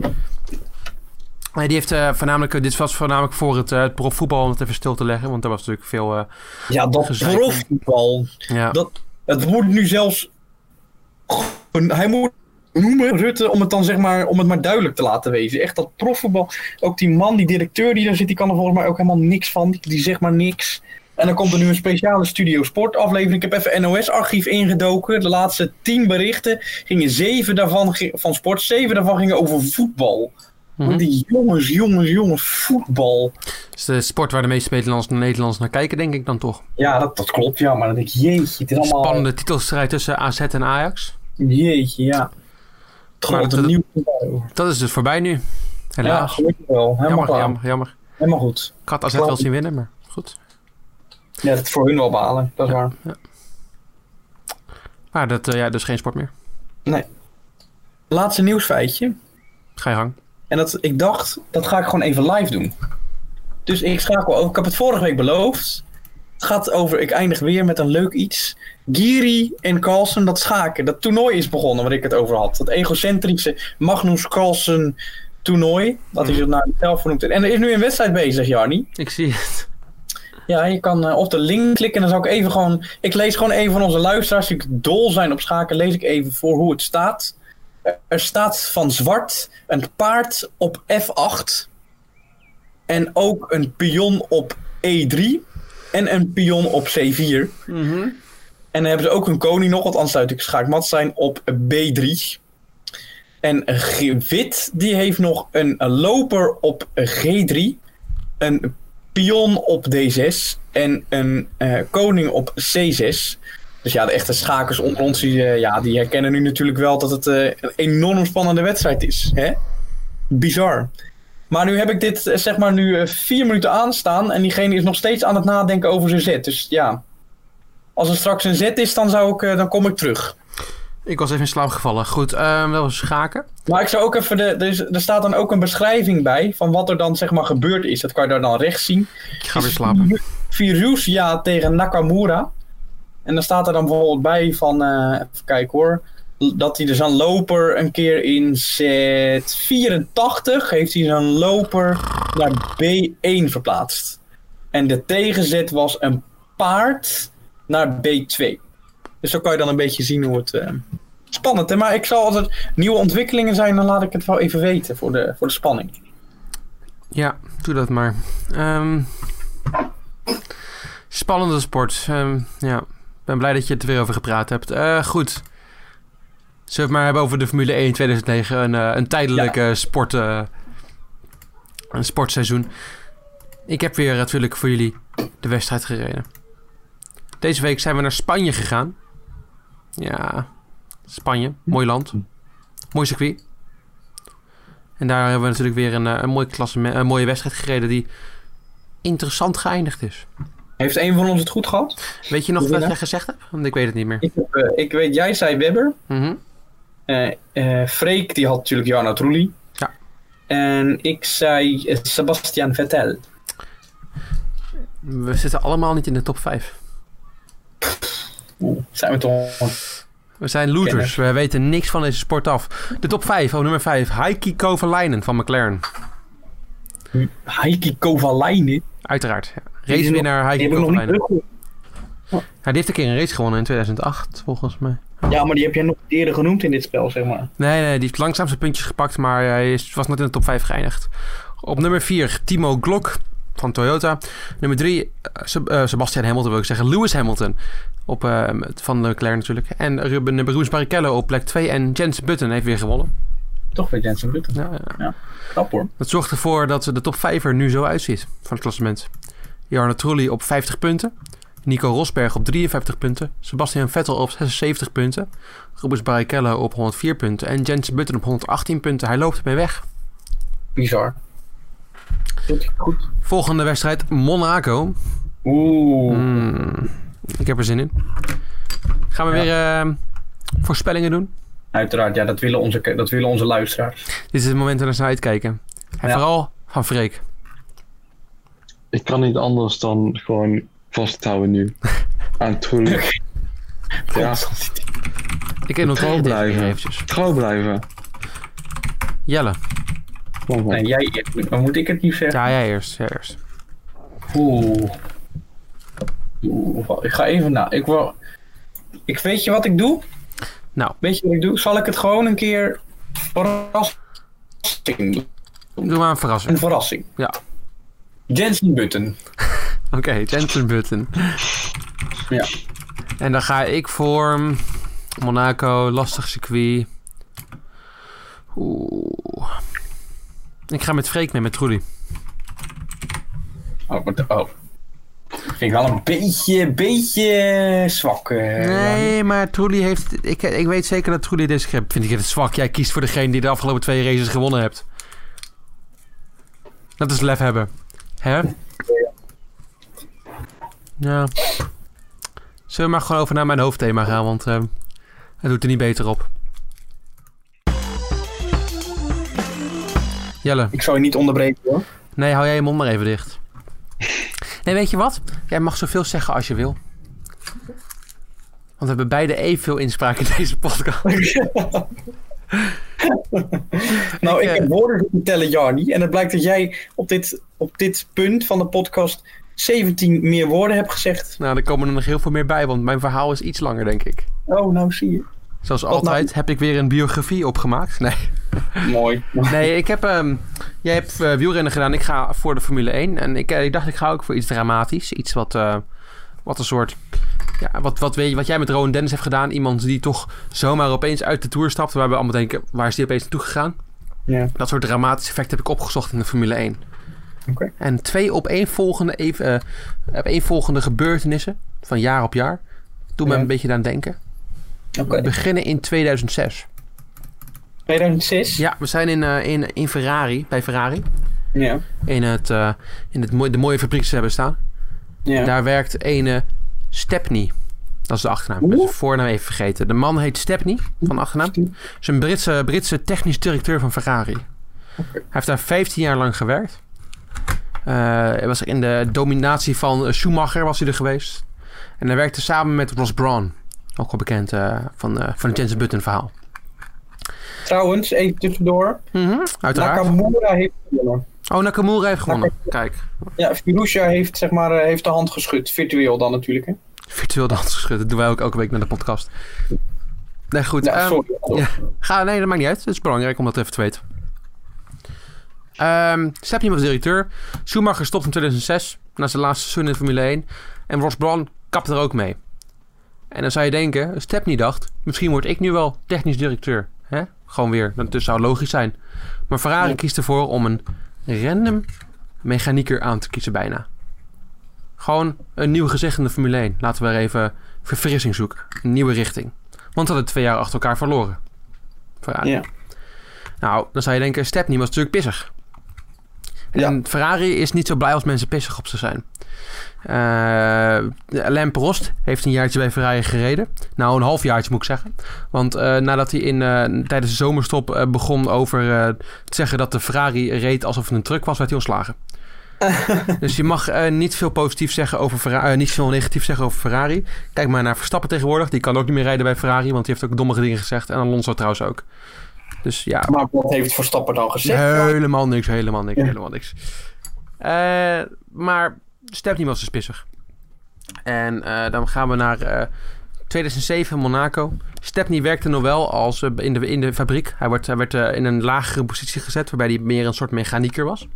Nee, die heeft eh, voornamelijk, eh, dit was voornamelijk voor het, eh, het profvoetbal om het even stil te leggen. Want daar was natuurlijk veel, Ja, dat Gezeik. profvoetbal. ja, Dat, het moet nu zelfs. Hij moet noemen, Rutte, om het dan zeg maar, om het maar duidelijk te laten wezen. Echt dat profvoetbal. Ook die man, die directeur die daar zit, die kan er volgens mij ook helemaal niks van. Die, die zegt maar niks. En dan komt er nu een speciale Studio Sport aflevering. Ik heb even NOS-archief ingedoken. De laatste tien berichten gingen zeven daarvan van sport, zeven daarvan gingen over voetbal. Mhm. Die jongens, jongens, jongens, voetbal. Het is de sport waar de meeste Nederlanders, Nederlanders naar kijken, denk ik dan toch. Ja, dat, dat klopt, ja. Maar dan denk ik, jeetje, het is allemaal... Spannende titelstrijd tussen AZ en Ajax. Jeetje, ja. Maar dat- nieuw. Dat is dus voorbij nu. Ja, Helaas. gelukkig wel. Helemaal jammer, jammer, jammer. Helemaal goed. Ik had AZ wel zien winnen, maar goed. Ja, dat is voor hun wel balen. Dat is waar. Maar dat, eh, ja, dus geen sport meer. Laatste nieuwsfeitje. Ga je gang. En dat, ik dacht, dat ga ik gewoon even live doen. Dus ik schakel over. Ik heb het vorige week beloofd. Het gaat over, ik eindig weer met een leuk iets. Giri en Carlsen, dat schaken. Dat toernooi is begonnen waar ik het over had. Dat egocentrische Magnus Carlsen toernooi. Dat hij zich naar zichzelf vernoemt. En er is nu een wedstrijd bezig, Jarni. Ik zie het. Ja, je kan eh, op de link klikken en dan zou ik even gewoon... Ik lees gewoon even van onze luisteraars die dol zijn op schaken, lees ik even voor hoe het staat. Er- staat van zwart een paard op F8. En ook een pion op E3. En een pion op C4. En dan hebben ze ook een koning nog, want anders zou natuurlijk schaakmat zijn, op B3. En wit, die heeft nog een loper op G3. Een pion op D6 en een eh, koning op C6. Dus ja, de echte schakers onder ons, die, eh, ja, die herkennen nu natuurlijk wel dat het eh, een enorm spannende wedstrijd is. Hè? Bizar. Maar nu heb ik dit, eh, zeg maar, nu vier minuten aanstaan en diegene is nog steeds aan het nadenken over zijn zet. Dus ja, als er straks een zet is, dan, zou ik, dan kom ik terug. Ik was even in slaap gevallen. Goed, ehm wel schaken. Maar ik zou ook even, de, er, is- er staat dan ook een beschrijving bij van wat er dan zeg maar gebeurd is. Dat kan je daar dan rechts zien. Ik ga weer slapen. Firusia tegen Nakamura. En dan staat er dan bijvoorbeeld bij van, eh, even kijken hoor, dat hij dus een loper een keer in set 84 heeft hij zijn loper naar B1 verplaatst. En de tegenzet was een paard naar B2. Dus zo kan je dan een beetje zien hoe het... eh, spannend, hè? Maar ik zal als er nieuwe ontwikkelingen zijn, dan laat ik het wel even weten voor de, voor de spanning. Ja, doe dat maar. Ehm, spannende sport. Ehm, ja, ben blij dat je het er weer over gepraat hebt. Eh, goed. Zullen we het maar hebben over de Formule 1 2009. Een, eh, een tijdelijke sport, eh, een sportseizoen. Ik heb weer natuurlijk voor jullie de wedstrijd gereden. Deze week zijn we naar Spanje gegaan. Ja, Spanje. Mooi land. Mooi circuit. En daar hebben we natuurlijk weer een, een, mooi een mooie wedstrijd gereden die interessant geëindigd is. Heeft een van ons het goed gehad? Weet je nog wat jij gezegd hebt? Want ik weet het niet meer. Ik, heb, eh, ik weet, jij zei Webber. Eh, Freek, die had natuurlijk Jarno Trulli. Ja. En ik zei Sebastian Vettel. We zitten allemaal niet in de top 5. Oeh, zijn we toch... We zijn losers. We weten niks van deze sport af. De top 5, oh nummer 5. Heikki Kovalainen van McLaren. Heikki Kovalainen. Uiteraard. Ja. Racewinnaar Kovalainen. teruggehoord. Ja, die heeft een keer een race gewonnen in 2008, volgens mij. Ja, maar die heb jij nog eerder genoemd in dit spel, zeg maar. Nee, nee, die heeft langzaam zijn puntjes gepakt, maar hij is, was net in de top 5 geëindigd. Op nummer 4, Timo Glock van Toyota. Nummer 3, Sebastian Hamilton wil ik zeggen. Lewis Hamilton op, eh, van McLaren natuurlijk. En Ruben Bruce Barrichello op plek 2. En Jens Button heeft weer gewonnen. Toch weer Jensen Button. Ja, ja. Knap hoor. Dat zorgt ervoor dat de top 5 er nu zo uitziet van het klassement. Jarno Trulli op 50 punten. Nico Rosberg op 53 punten. Sebastian Vettel op 76 punten. Rubens Barrichello op 104 punten. En Jens Button op 118 punten. Hij loopt ermee weg. Bizar. Goed. Volgende wedstrijd Monaco. Oeh. Hmm, ik heb er zin in. Gaan we Ja. weer eh, voorspellingen doen? Uiteraard, ja, dat willen onze, dat willen onze luisteraars. Dit is het moment waar ze naar uitkijken. En Ja. vooral van Freek. Ik kan niet anders dan gewoon vasthouden nu. *laughs* Aan Trulli. *laughs* Ja. Ik heb nog Trouw blijven. eventjes. Trouw blijven. Jelle. Kom op. Nee, jij, dan moet ik het niet zeggen. Ja, jij eerst. Jij eerst. Oeh. Oeh, ik ga even na. Ik wil. Ik weet je wat ik doe? Nou. Weet je wat ik doe? Zal ik het gewoon een keer verrassing doen? Doe maar een verrassing. Een verrassing. Ja. Jensen Button. *laughs* Oké, Jensen Button. Ja. En dan ga ik voor mm, Monaco, lastig circuit. Oeh. Ik ga met Freek mee, met Trudy. Oh, wat, oh. Vind ik wel een beetje, beetje zwak. eh, Nee, maar Trudy heeft... Ik, ik weet zeker dat Trudy deze keer... Vind ik het zwak. Jij kiest voor degene die de afgelopen twee races gewonnen hebt. Dat is lef hebben. Hè? Ja. Zullen we maar gewoon over naar mijn hoofdthema gaan, want eh, het doet er niet beter op. Jelle, Ik zou je niet onderbreken hoor. nee, hou jij je mond maar even dicht. *laughs* Nee, weet je wat? Jij mag zoveel zeggen als je wil. Want we hebben beide evenveel inspraak in deze podcast. *laughs* *laughs* nou, Ik, ik, eh, heb woorden zitten tellen, Jarni. En het blijkt dat jij op dit, op dit punt van de podcast 17 meer woorden hebt gezegd. Nou, er komen er nog heel veel meer bij, want mijn verhaal is iets langer, denk ik. Oh, nou zie je. Zoals nou? altijd heb ik weer een biografie opgemaakt. Nee, Mooi. nee ik heb... ehm, jij hebt eh, wielrennen gedaan, ik ga voor de Formule 1. En ik, eh, ik dacht, ik ga ook voor iets dramatisch. Iets wat, eh, wat een soort... Ja, wat, wat, weet je, wat jij met Rowan Dennis hebt gedaan. Iemand die toch zomaar opeens uit de Tour stapt. Waar we allemaal denken, waar is die opeens naartoe gegaan? Ja. Dat soort dramatische effecten heb ik opgezocht in de Formule 1. Oké. En twee opeenvolgende, even, eh, opeenvolgende gebeurtenissen van jaar op jaar. Doen me een beetje aan denken. Oké. We beginnen in 2006. 2006? Ja, we zijn in, eh, in, in Ferrari, bij Ferrari. Ja. In, het, eh, in het, de mooie fabriek ze hebben staan. Ja. Daar werkt ene Stepney. Dat is de achternaam. Ik ben zijn voornaam even vergeten. De man heet Stepney, van achternaam. Is een Britse, Britse technisch directeur van Ferrari. Hij heeft daar 15 jaar lang gewerkt. Eh, hij was in de dominatie van Schumacher was hij er geweest. En hij werkte samen met Ross Brawn. Ook wel bekend eh, van, eh, van het Jensen Button verhaal. Trouwens, even tussendoor. Mhm, uiteraard. Nakamura heeft gewonnen. Oh, Nakamura heeft gewonnen. Kijk, Ja, Firusha heeft, zeg maar, eh, heeft de hand geschud. Virtueel dan natuurlijk. Hè? virtueel de hand geschud. Dat doen wij ook elke week naar de podcast. Nee, goed. Ja, ehm, sorry. ja. Ga, nee, dat maakt niet uit. Het is belangrijk om dat even te weten. Ehm Stepney was directeur. Schumacher stopt in 2006 na zijn laatste seizoen in Formule 1. En Ross Brawn kapt er ook mee. En dan zou je denken, Stepney dacht, misschien word ik nu wel technisch directeur. Hè? Gewoon weer, dat zou logisch zijn. Maar Ferrari Ja. kiest ervoor om een random mechanieker aan te kiezen bijna. Gewoon een nieuw gezicht in de Formule 1. Laten we er even verfrissing zoeken. Een nieuwe richting. Want ze hadden twee jaar achter elkaar verloren. Ferrari. Ja. Nou, dan zou je denken, Stepney was natuurlijk pissig. En Ferrari is niet zo blij als mensen pissig op ze zijn. Uh, Alain Prost heeft een jaartje bij Ferrari gereden. Nou, een half jaartje moet ik zeggen. Want uh, nadat hij in, uh, tijdens de zomerstop begon over te zeggen dat de Ferrari reed alsof het een truck was, werd hij ontslagen. *laughs* dus je mag niet veel positief zeggen over Ferrari, niet veel negatief zeggen over Ferrari. Kijk maar naar Verstappen tegenwoordig. Die kan ook niet meer rijden bij Ferrari, want die heeft ook dommige dingen gezegd. En Alonso trouwens ook. Dus ja. Maar wat heeft Verstappen dan gezegd? Helemaal niks, helemaal niks, ja. helemaal niks. Uh, Stepney was dus pissig. En uh, dan gaan we naar uh, 2007 Monaco. Stepney werkte nog wel als, uh, in, de, in de fabriek. Hij werd, hij werd in een lagere positie gezet, waarbij hij meer een soort mechanieker was.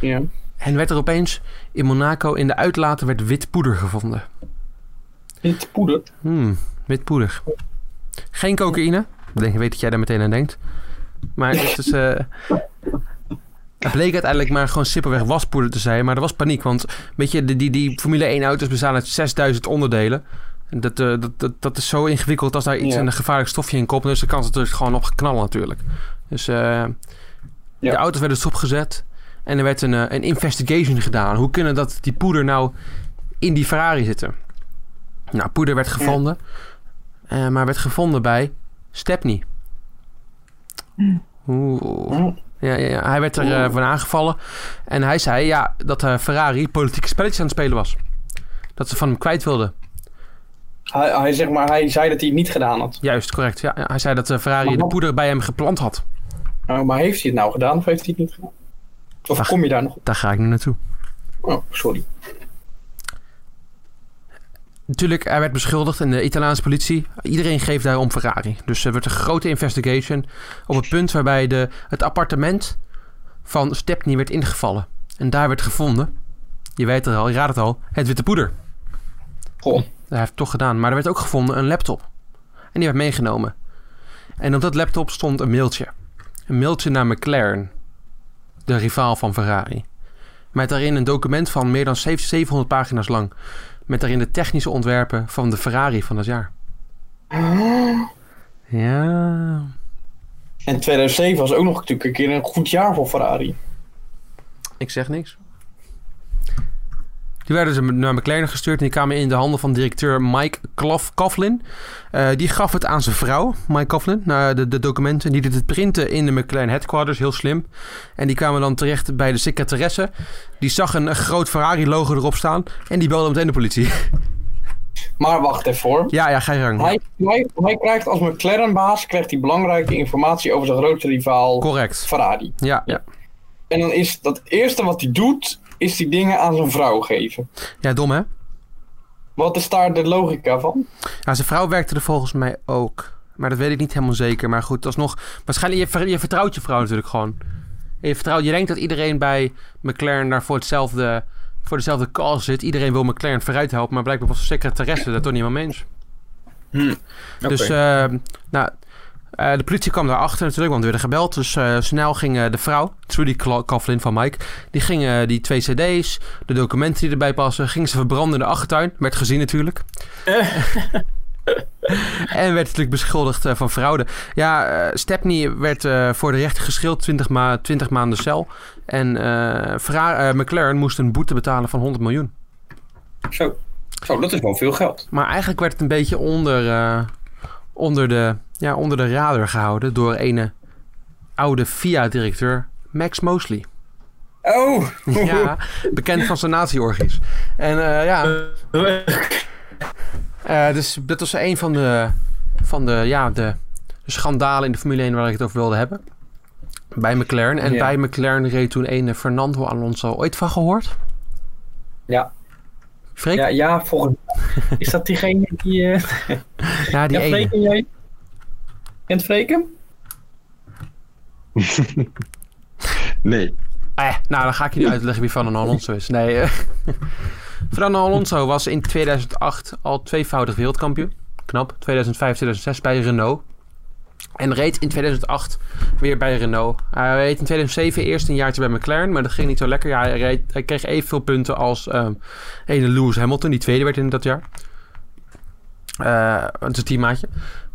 Ja. En werd er opeens in Monaco in de uitlaten werd wit poeder gevonden. Wit poeder? Hmm, wit poeder. Geen cocaïne. Ik weet dat jij daar meteen aan denkt. Maar het is... Uh, het bleek uiteindelijk maar gewoon simpelweg waspoeder te zijn. Maar er was paniek. Want weet je, die, die, die Formule 1 auto's bestaan uit 6000 onderdelen. Dat, uh, dat, dat, dat is zo ingewikkeld als daar iets ja. een gevaarlijk stofje in komt. Dus dan kan het er gewoon op knallen natuurlijk. Dus uh, ja. de auto's werden stopgezet. En er werd een, uh, een investigation gedaan. Hoe kunnen dat die poeder nou in die Ferrari zitten? Nou, poeder werd gevonden. Eh, maar werd gevonden bij Stepney. Oeh. Ja, ja, hij werd er eh, van aangevallen. En hij zei ja, dat eh, Ferrari politieke spelletjes aan het spelen was. Dat ze van hem kwijt wilden. Hij, hij, zeg maar, hij zei dat hij het niet gedaan had. Juist, correct. Ja, hij zei dat eh, Ferrari Maar de poeder bij hem geplant had. Oh, maar heeft hij het nou gedaan of heeft hij het niet gedaan? Of kom je daar nog op? Daar ga ik nu naartoe. Oh, sorry. Natuurlijk, hij werd beschuldigd en de Italiaanse politie, iedereen geeft daar om Ferrari. Dus er werd een grote investigation op het punt waarbij de, het appartement van Stepney werd ingevallen. En daar werd gevonden, je weet het al, je raadt het al, het witte poeder. Goh. Dat heeft het toch gedaan. Maar er werd ook gevonden een laptop. En die werd meegenomen. En op dat laptop stond een mailtje. Een mailtje naar McLaren, de rivaal van Ferrari. Met daarin een document van meer dan 700 pagina's lang. Met daarin de technische ontwerpen van de Ferrari van dat jaar. Ja. En 2007 was ook nog natuurlijk een keer een goed jaar voor Ferrari. Ik zeg niks. Die werden ze naar McLaren gestuurd en die kwamen in de handen van directeur Mike Klof- Coughlin. Eh, die gaf het aan zijn vrouw, Mike Coughlin, naar de, de documenten. Die deed het printen in de McLaren headquarters, heel slim. En die kwamen dan terecht bij de secretaresse. Die zag een, een groot Ferrari-logo erop staan en die belde meteen de politie. *laughs* Maar wacht even hoor. ja, ja, ga je gang. Hij, hij, hij krijgt als McLaren-baas krijgt hij belangrijke informatie over zijn grootste rivaal Correct. Ferrari. Ja, ja. En dan is dat eerste wat hij doet, is die dingen aan zijn vrouw geven. ja, dom hè? Wat is daar de logica van? Ja, zijn vrouw werkte er volgens mij ook. Maar dat weet ik niet helemaal zeker. Maar goed, alsnog. Waarschijnlijk, je, ver- je vertrouwt je vrouw natuurlijk gewoon. Je, vertrouwt, je denkt dat iedereen bij McLaren daar voor, hetzelfde, voor dezelfde call zit. Iedereen wil McLaren vooruit helpen. Maar blijkbaar was de secretaresse daar toch niet helemaal mee eens. Dus, eh, nou, eh, de politie kwam daarachter natuurlijk, want er werd gebeld. Dus eh, snel ging eh, de vrouw, Trudy Coughlin van Mike, die ging eh, die twee cd's, de documenten die erbij passen, ging ze verbranden in de achtertuin. Werd gezien natuurlijk. *laughs* en werd natuurlijk beschuldigd van fraude. Ja, Stepney werd voor de rechter geschild, 20, ma 20 maanden cel. En McLaren moest een boete betalen van 100 miljoen. Zo. Zo, dat is wel veel geld. Maar eigenlijk werd het een beetje onder, onder, de, ja, onder de radar gehouden door een oude FIA-directeur, Max Mosley. Oh! Ja, bekend van zijn nazi-orgies. En eh, ja, eh, dus dat was een van de, van de, ja, de, schandalen in de Formule 1 waar ik het over wilde hebben. Bij McLaren. En bij McLaren reed toen een Fernando Alonso. Ooit van gehoord? Ja. Freek? Ja, ja, volgens Is dat diegene die... eh Ja, die ja, ene. Jij? Kent Freken? *laughs* Nee. Eh, nou, dan ga ik je nu uitleggen wie Fernando Alonso is. Nee, eh, *laughs* Fernando Alonso was in 2008 al tweevoudig wereldkampioen. Knap. 2005, 2006 bij Renault. En reed in 2008 weer bij Renault. Hij reed in 2007 eerst een jaartje bij McLaren, maar dat ging niet zo lekker. Ja, hij, reed, hij kreeg evenveel punten als ehm ene Lewis Hamilton, die tweede werd in dat jaar. Eh het is een teammaatje.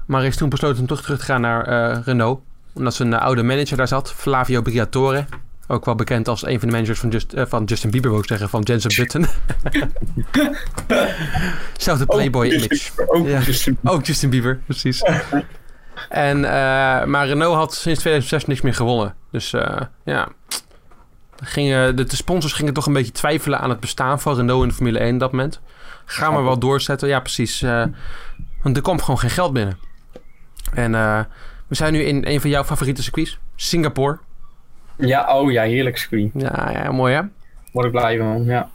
Maar is toen besloten om toch terug te gaan naar eh, Renault. Omdat zijn eh, oude manager daar zat, Flavio Briatore. Ook wel bekend als een van de managers van, Just, eh, van Justin Bieber, wil ik zeggen, van Jensen Button. *laughs* Zelfde Playboy image. Ook Ja. Justin Ook Justin Bieber, precies. *laughs* en, maar Renault had sinds 2006 niks meer gewonnen. Dus ja, gingen, de, de sponsors gingen toch een beetje twijfelen aan het bestaan van Renault in de Formule 1 op dat moment. Gaan we wel doorzetten? Ja, precies. want er kwam gewoon geen geld binnen. En eh, we zijn nu in een van jouw favoriete circuits, Singapore. Ja, oh ja, heerlijk screen. Ja, ja mooi hè? Word ik blij van, ja.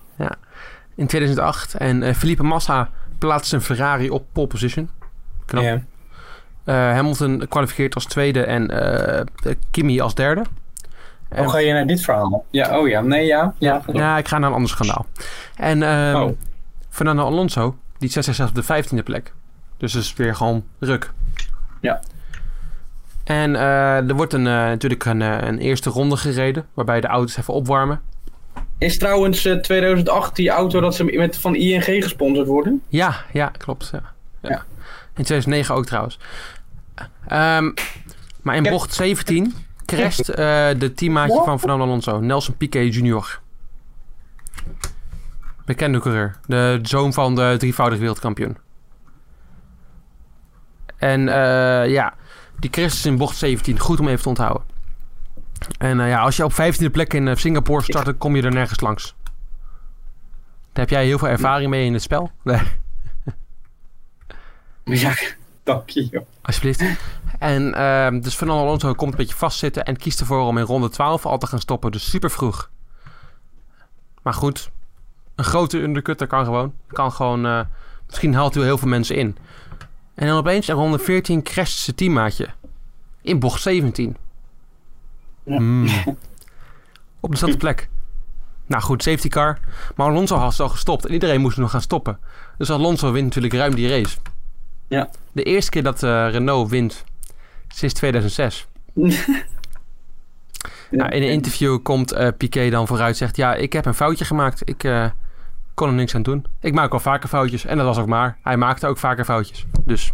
In 2008. En eh Felipe Massa plaatste een Ferrari op pole position. Knap. ja. Eh, Hamilton kwalificeert als tweede en Kimi als derde. Hoe ga je naar dit verhaal? Ja, oh ja, nee, ja. Ja, Ja, ik ga naar een ander schandaal. En ehm, Oh. Fernando Alonso, die zet zichzelf op de vijftiende plek. Dus dat is weer gewoon ruk. Ja. En eh, er wordt een, eh, natuurlijk een, eh, een eerste ronde gereden, waarbij de auto's even opwarmen. Is trouwens eh, 2008 die auto dat ze met van ING gesponsord worden? Ja, ja, klopt. Ja. Ja. In 2009 ook trouwens. Ehm, maar in bocht 17 crasht de teammaatje van Fernando Alonso, Nelson Piquet Jr. Bekende coureur. De zoon van de drievoudig wereldkampioen. En eh, ja, die Christus in bocht 17, goed om even te onthouden. En eh, ja, als je op 15e plek in eh, Singapore start, dan kom je er nergens langs. Daar heb jij heel veel ervaring mee in het spel. *laughs* Nee, Ja, dank je, joh. alsjeblieft. En ehm, dus Fernando Alonso komt een beetje vastzitten en kiest ervoor om in ronde 12 al te gaan stoppen. Dus super vroeg. Maar goed, een grote undercut, dat kan gewoon. Kan gewoon misschien haalt hij heel veel mensen in. En dan opeens in ronde 14 crasht zijn teammaatje. In bocht 17. Ja. Hmm. *laughs* Op dezelfde plek. Nou goed, safety car. Maar Alonso had al gestopt en iedereen moest nog gaan stoppen. Dus Alonso wint natuurlijk ruim die race. Ja. De eerste keer dat eh, Renault wint sinds 2006. *laughs* Nou, in een interview komt eh Piquet dan vooruit zegt... Ja, ik heb een foutje gemaakt. Ik eh, kon er niks aan doen. Ik maak al vaker foutjes. En dat was ook maar. Hij maakte ook vaker foutjes. Dus,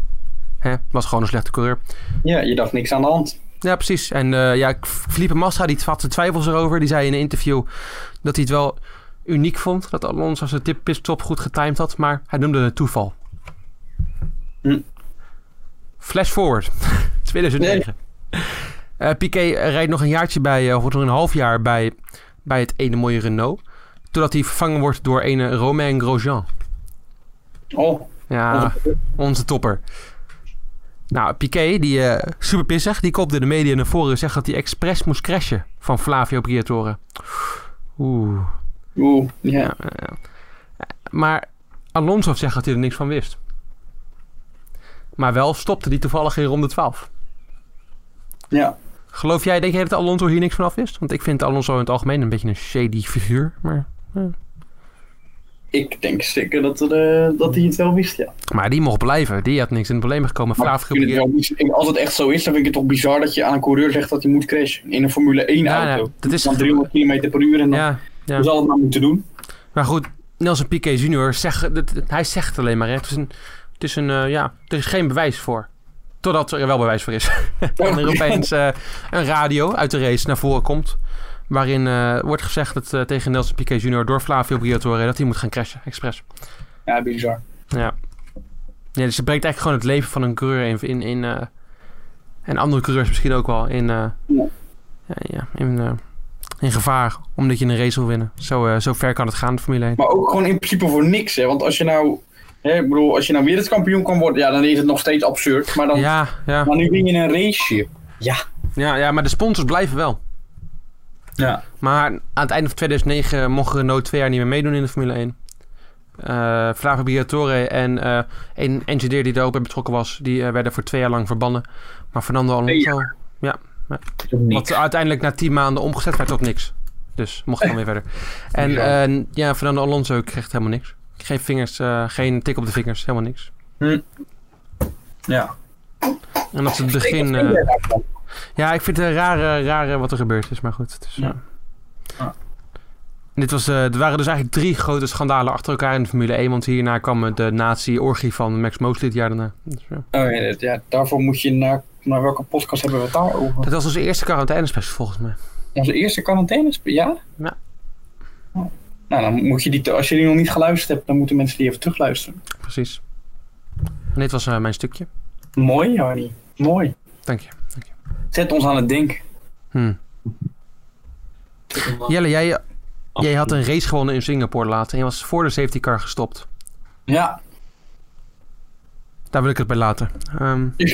hè, was gewoon een slechte coureur. Ja, je dacht niks aan de hand. Ja, precies. En eh ja, Felipe Massa die had zijn twijfels erover. Die zei in een interview dat hij het wel uniek vond. Dat Alonso zijn tip pitstop goed getimed had. Maar hij noemde het toeval. Hm. Flash forward. *laughs* 2009. Eh, Piquet rijdt nog een jaartje bij, eh, of nog een half jaar bij, bij het ene mooie Renault. Totdat hij vervangen wordt door ene Romain Grosjean. Oh, Ja, onze- topper. Nou, Piquet, die eh super pissig, die kopte de media naar voren en zegt dat hij expres moest crashen van Flavio Briatore. Oeh. oeh, ja. Ja, ja, ja. Maar Alonso zegt dat hij er niks van wist. Maar wel stopte hij toevallig in ronde 12. ja. Geloof jij, denk jij dat Alonso hier niks van af wist? Want ik vind Alonso in het algemeen een beetje een shady figuur. Maar, Ik denk zeker dat, er, eh, dat hij het wel wist, ja. maar die mocht blijven. Die had niks in het probleem gekomen. Vind het als het echt zo is, dan vind ik het toch bizar dat je aan een coureur zegt dat hij moet crashen. In een Formule 1 Ja, auto. ja, dat is dan 300 km per uur en dan Ja, ja. zal het maar moeten doen. Maar goed, Nelson Piquet junior, dat- hij zegt alleen maar. Hè. Het is een, het is een eh, ja, er is geen bewijs voor. Totdat er wel bewijs voor is. *laughs* en er opeens eh, een radio uit de race naar voren komt. Waarin eh, wordt gezegd dat, eh, tegen Nelson Piquet junior door Flavio Briatore dat hij moet gaan crashen, expres. Ja, bizar. Ja. ja dus het brengt eigenlijk gewoon het leven van een coureur in... in, in eh, en andere coureurs misschien ook wel in, Ja. ja, in, in gevaar. Omdat je een race wil winnen. Zo, zo ver kan het gaan, de Formule 1. Maar ook gewoon in principe voor niks, hè. Want als je nou... Hè, ik bedoel, als je nou wereldkampioen kan worden, ja, dan is het nog steeds absurd. Maar, dan, Ja, ja. maar nu win je een raceje. Ja. Ja, ja, maar de sponsors blijven wel. Ja. Maar aan het einde van 2009 mocht Renault twee jaar niet meer meedoen in de Formule 1. Eh Flavio Briatore en eh, een engineer die daar ook bij betrokken was, die eh, werden voor twee jaar lang verbannen. Maar Fernando Alonso, wat uiteindelijk na tien maanden omgezet werd tot niks. Dus mocht dan weer verder. En Ja. eh, ja, Fernando Alonso kreeg helemaal niks. Geen vingers, eh, geen tik op de vingers, helemaal niks. Ja. En dat is het begin. Ja, ik vind het rare, rare wat er gebeurd is, maar goed. Is, Ja. Ah. Dit was, eh, er waren dus eigenlijk drie grote schandalen achter elkaar in de Formule 1. Want hierna kwam de nazi-orgie van Max Mosley het jaar daarna. Dus, ja. Oh, ja, daarvoor moet je naar, naar welke podcast hebben we het daarover? Dat was onze eerste quarantainespecial volgens mij. Onze eerste quarantaine? Ja? Ja. Oh. Nou, dan moet je die, als je die nog niet geluisterd hebt, dan moeten mensen die even terugluisteren. Precies. En dit was eh, mijn stukje. Mooi, Jarnie. Mooi. Dank je. Zet ons aan het denken. Hm. Jelle, jij, jij had een race gewonnen in Singapore later. En je was voor de safety car gestopt. Ja. Daar wil ik het bij laten. Ehm, *laughs*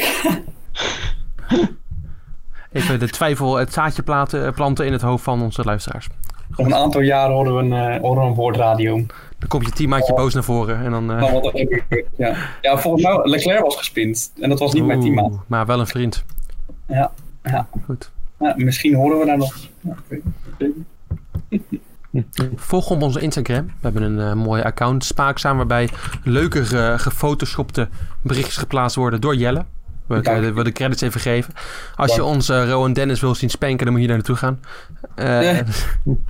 even de twijfel, het zaadje platen, eh, planten in het hoofd van onze luisteraars. Op een aantal jaren horen we een, uh, horen we een woordradio. Dan komt je teammaatje boos naar voren. En dan, Nou, wat gebeurt. ja. ja, volgens mij, Leclerc was gespind. En dat was niet mijn teammaat. Oeh, Maar wel een vriend. Ja, ja. Goed. Ja, misschien horen we daar nog. Ja. Volg op onze Instagram. We hebben een eh, mooie account, Spaakzaam, waarbij leuke ge- gefotoshopte berichtjes geplaatst worden door Jelle. We wil de credits even geven. Als je ons eh, Rowan Dennis wil zien spanken, dan moet je daar naartoe gaan. Eh, Ja. *laughs*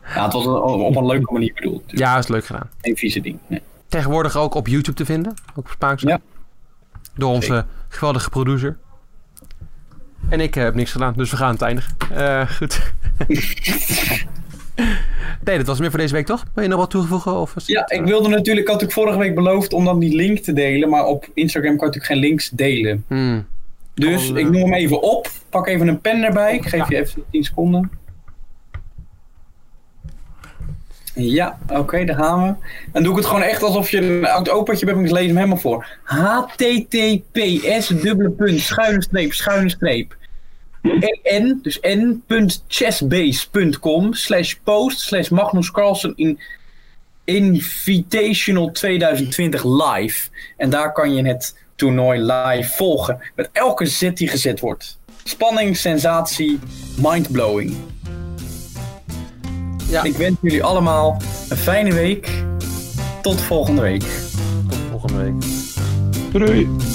Het was een- op een leuke manier bedoeld. Dus ja, is leuk gedaan. Geen vieze ding. Nee. Tegenwoordig ook op YouTube te vinden. Ook Spaakzaam. Ja. Door onze geweldige producer. En ik eh, heb niks gedaan, dus we gaan het eindigen. Eh, goed. *laughs* Nee, dat was meer voor deze week, toch? Wil je nog wat toevoegen? Of Ja, het, ik eh, wilde natuurlijk, ik had natuurlijk vorige week beloofd om dan die link te delen, maar op Instagram kan natuurlijk geen links delen. hmm. Dus ik noem hem even op, pak even een pen erbij, ik geef je even 10 seconden. Ja, oké, daar gaan we. Dan doe ik het gewoon echt alsof je een oud opaatje bent, maar ik lees hem helemaal voor. https dubbele punt schuine streep schuine streep n, dus n.chessbase.com slash post slash Magnus Carlsen in Invitational 2020 live. En daar kan je het toernooi live volgen. Met elke zet die gezet wordt. Spanning, sensatie, mindblowing. Ja. Ik wens jullie allemaal een fijne week. Tot volgende week. Tot volgende week. Doei.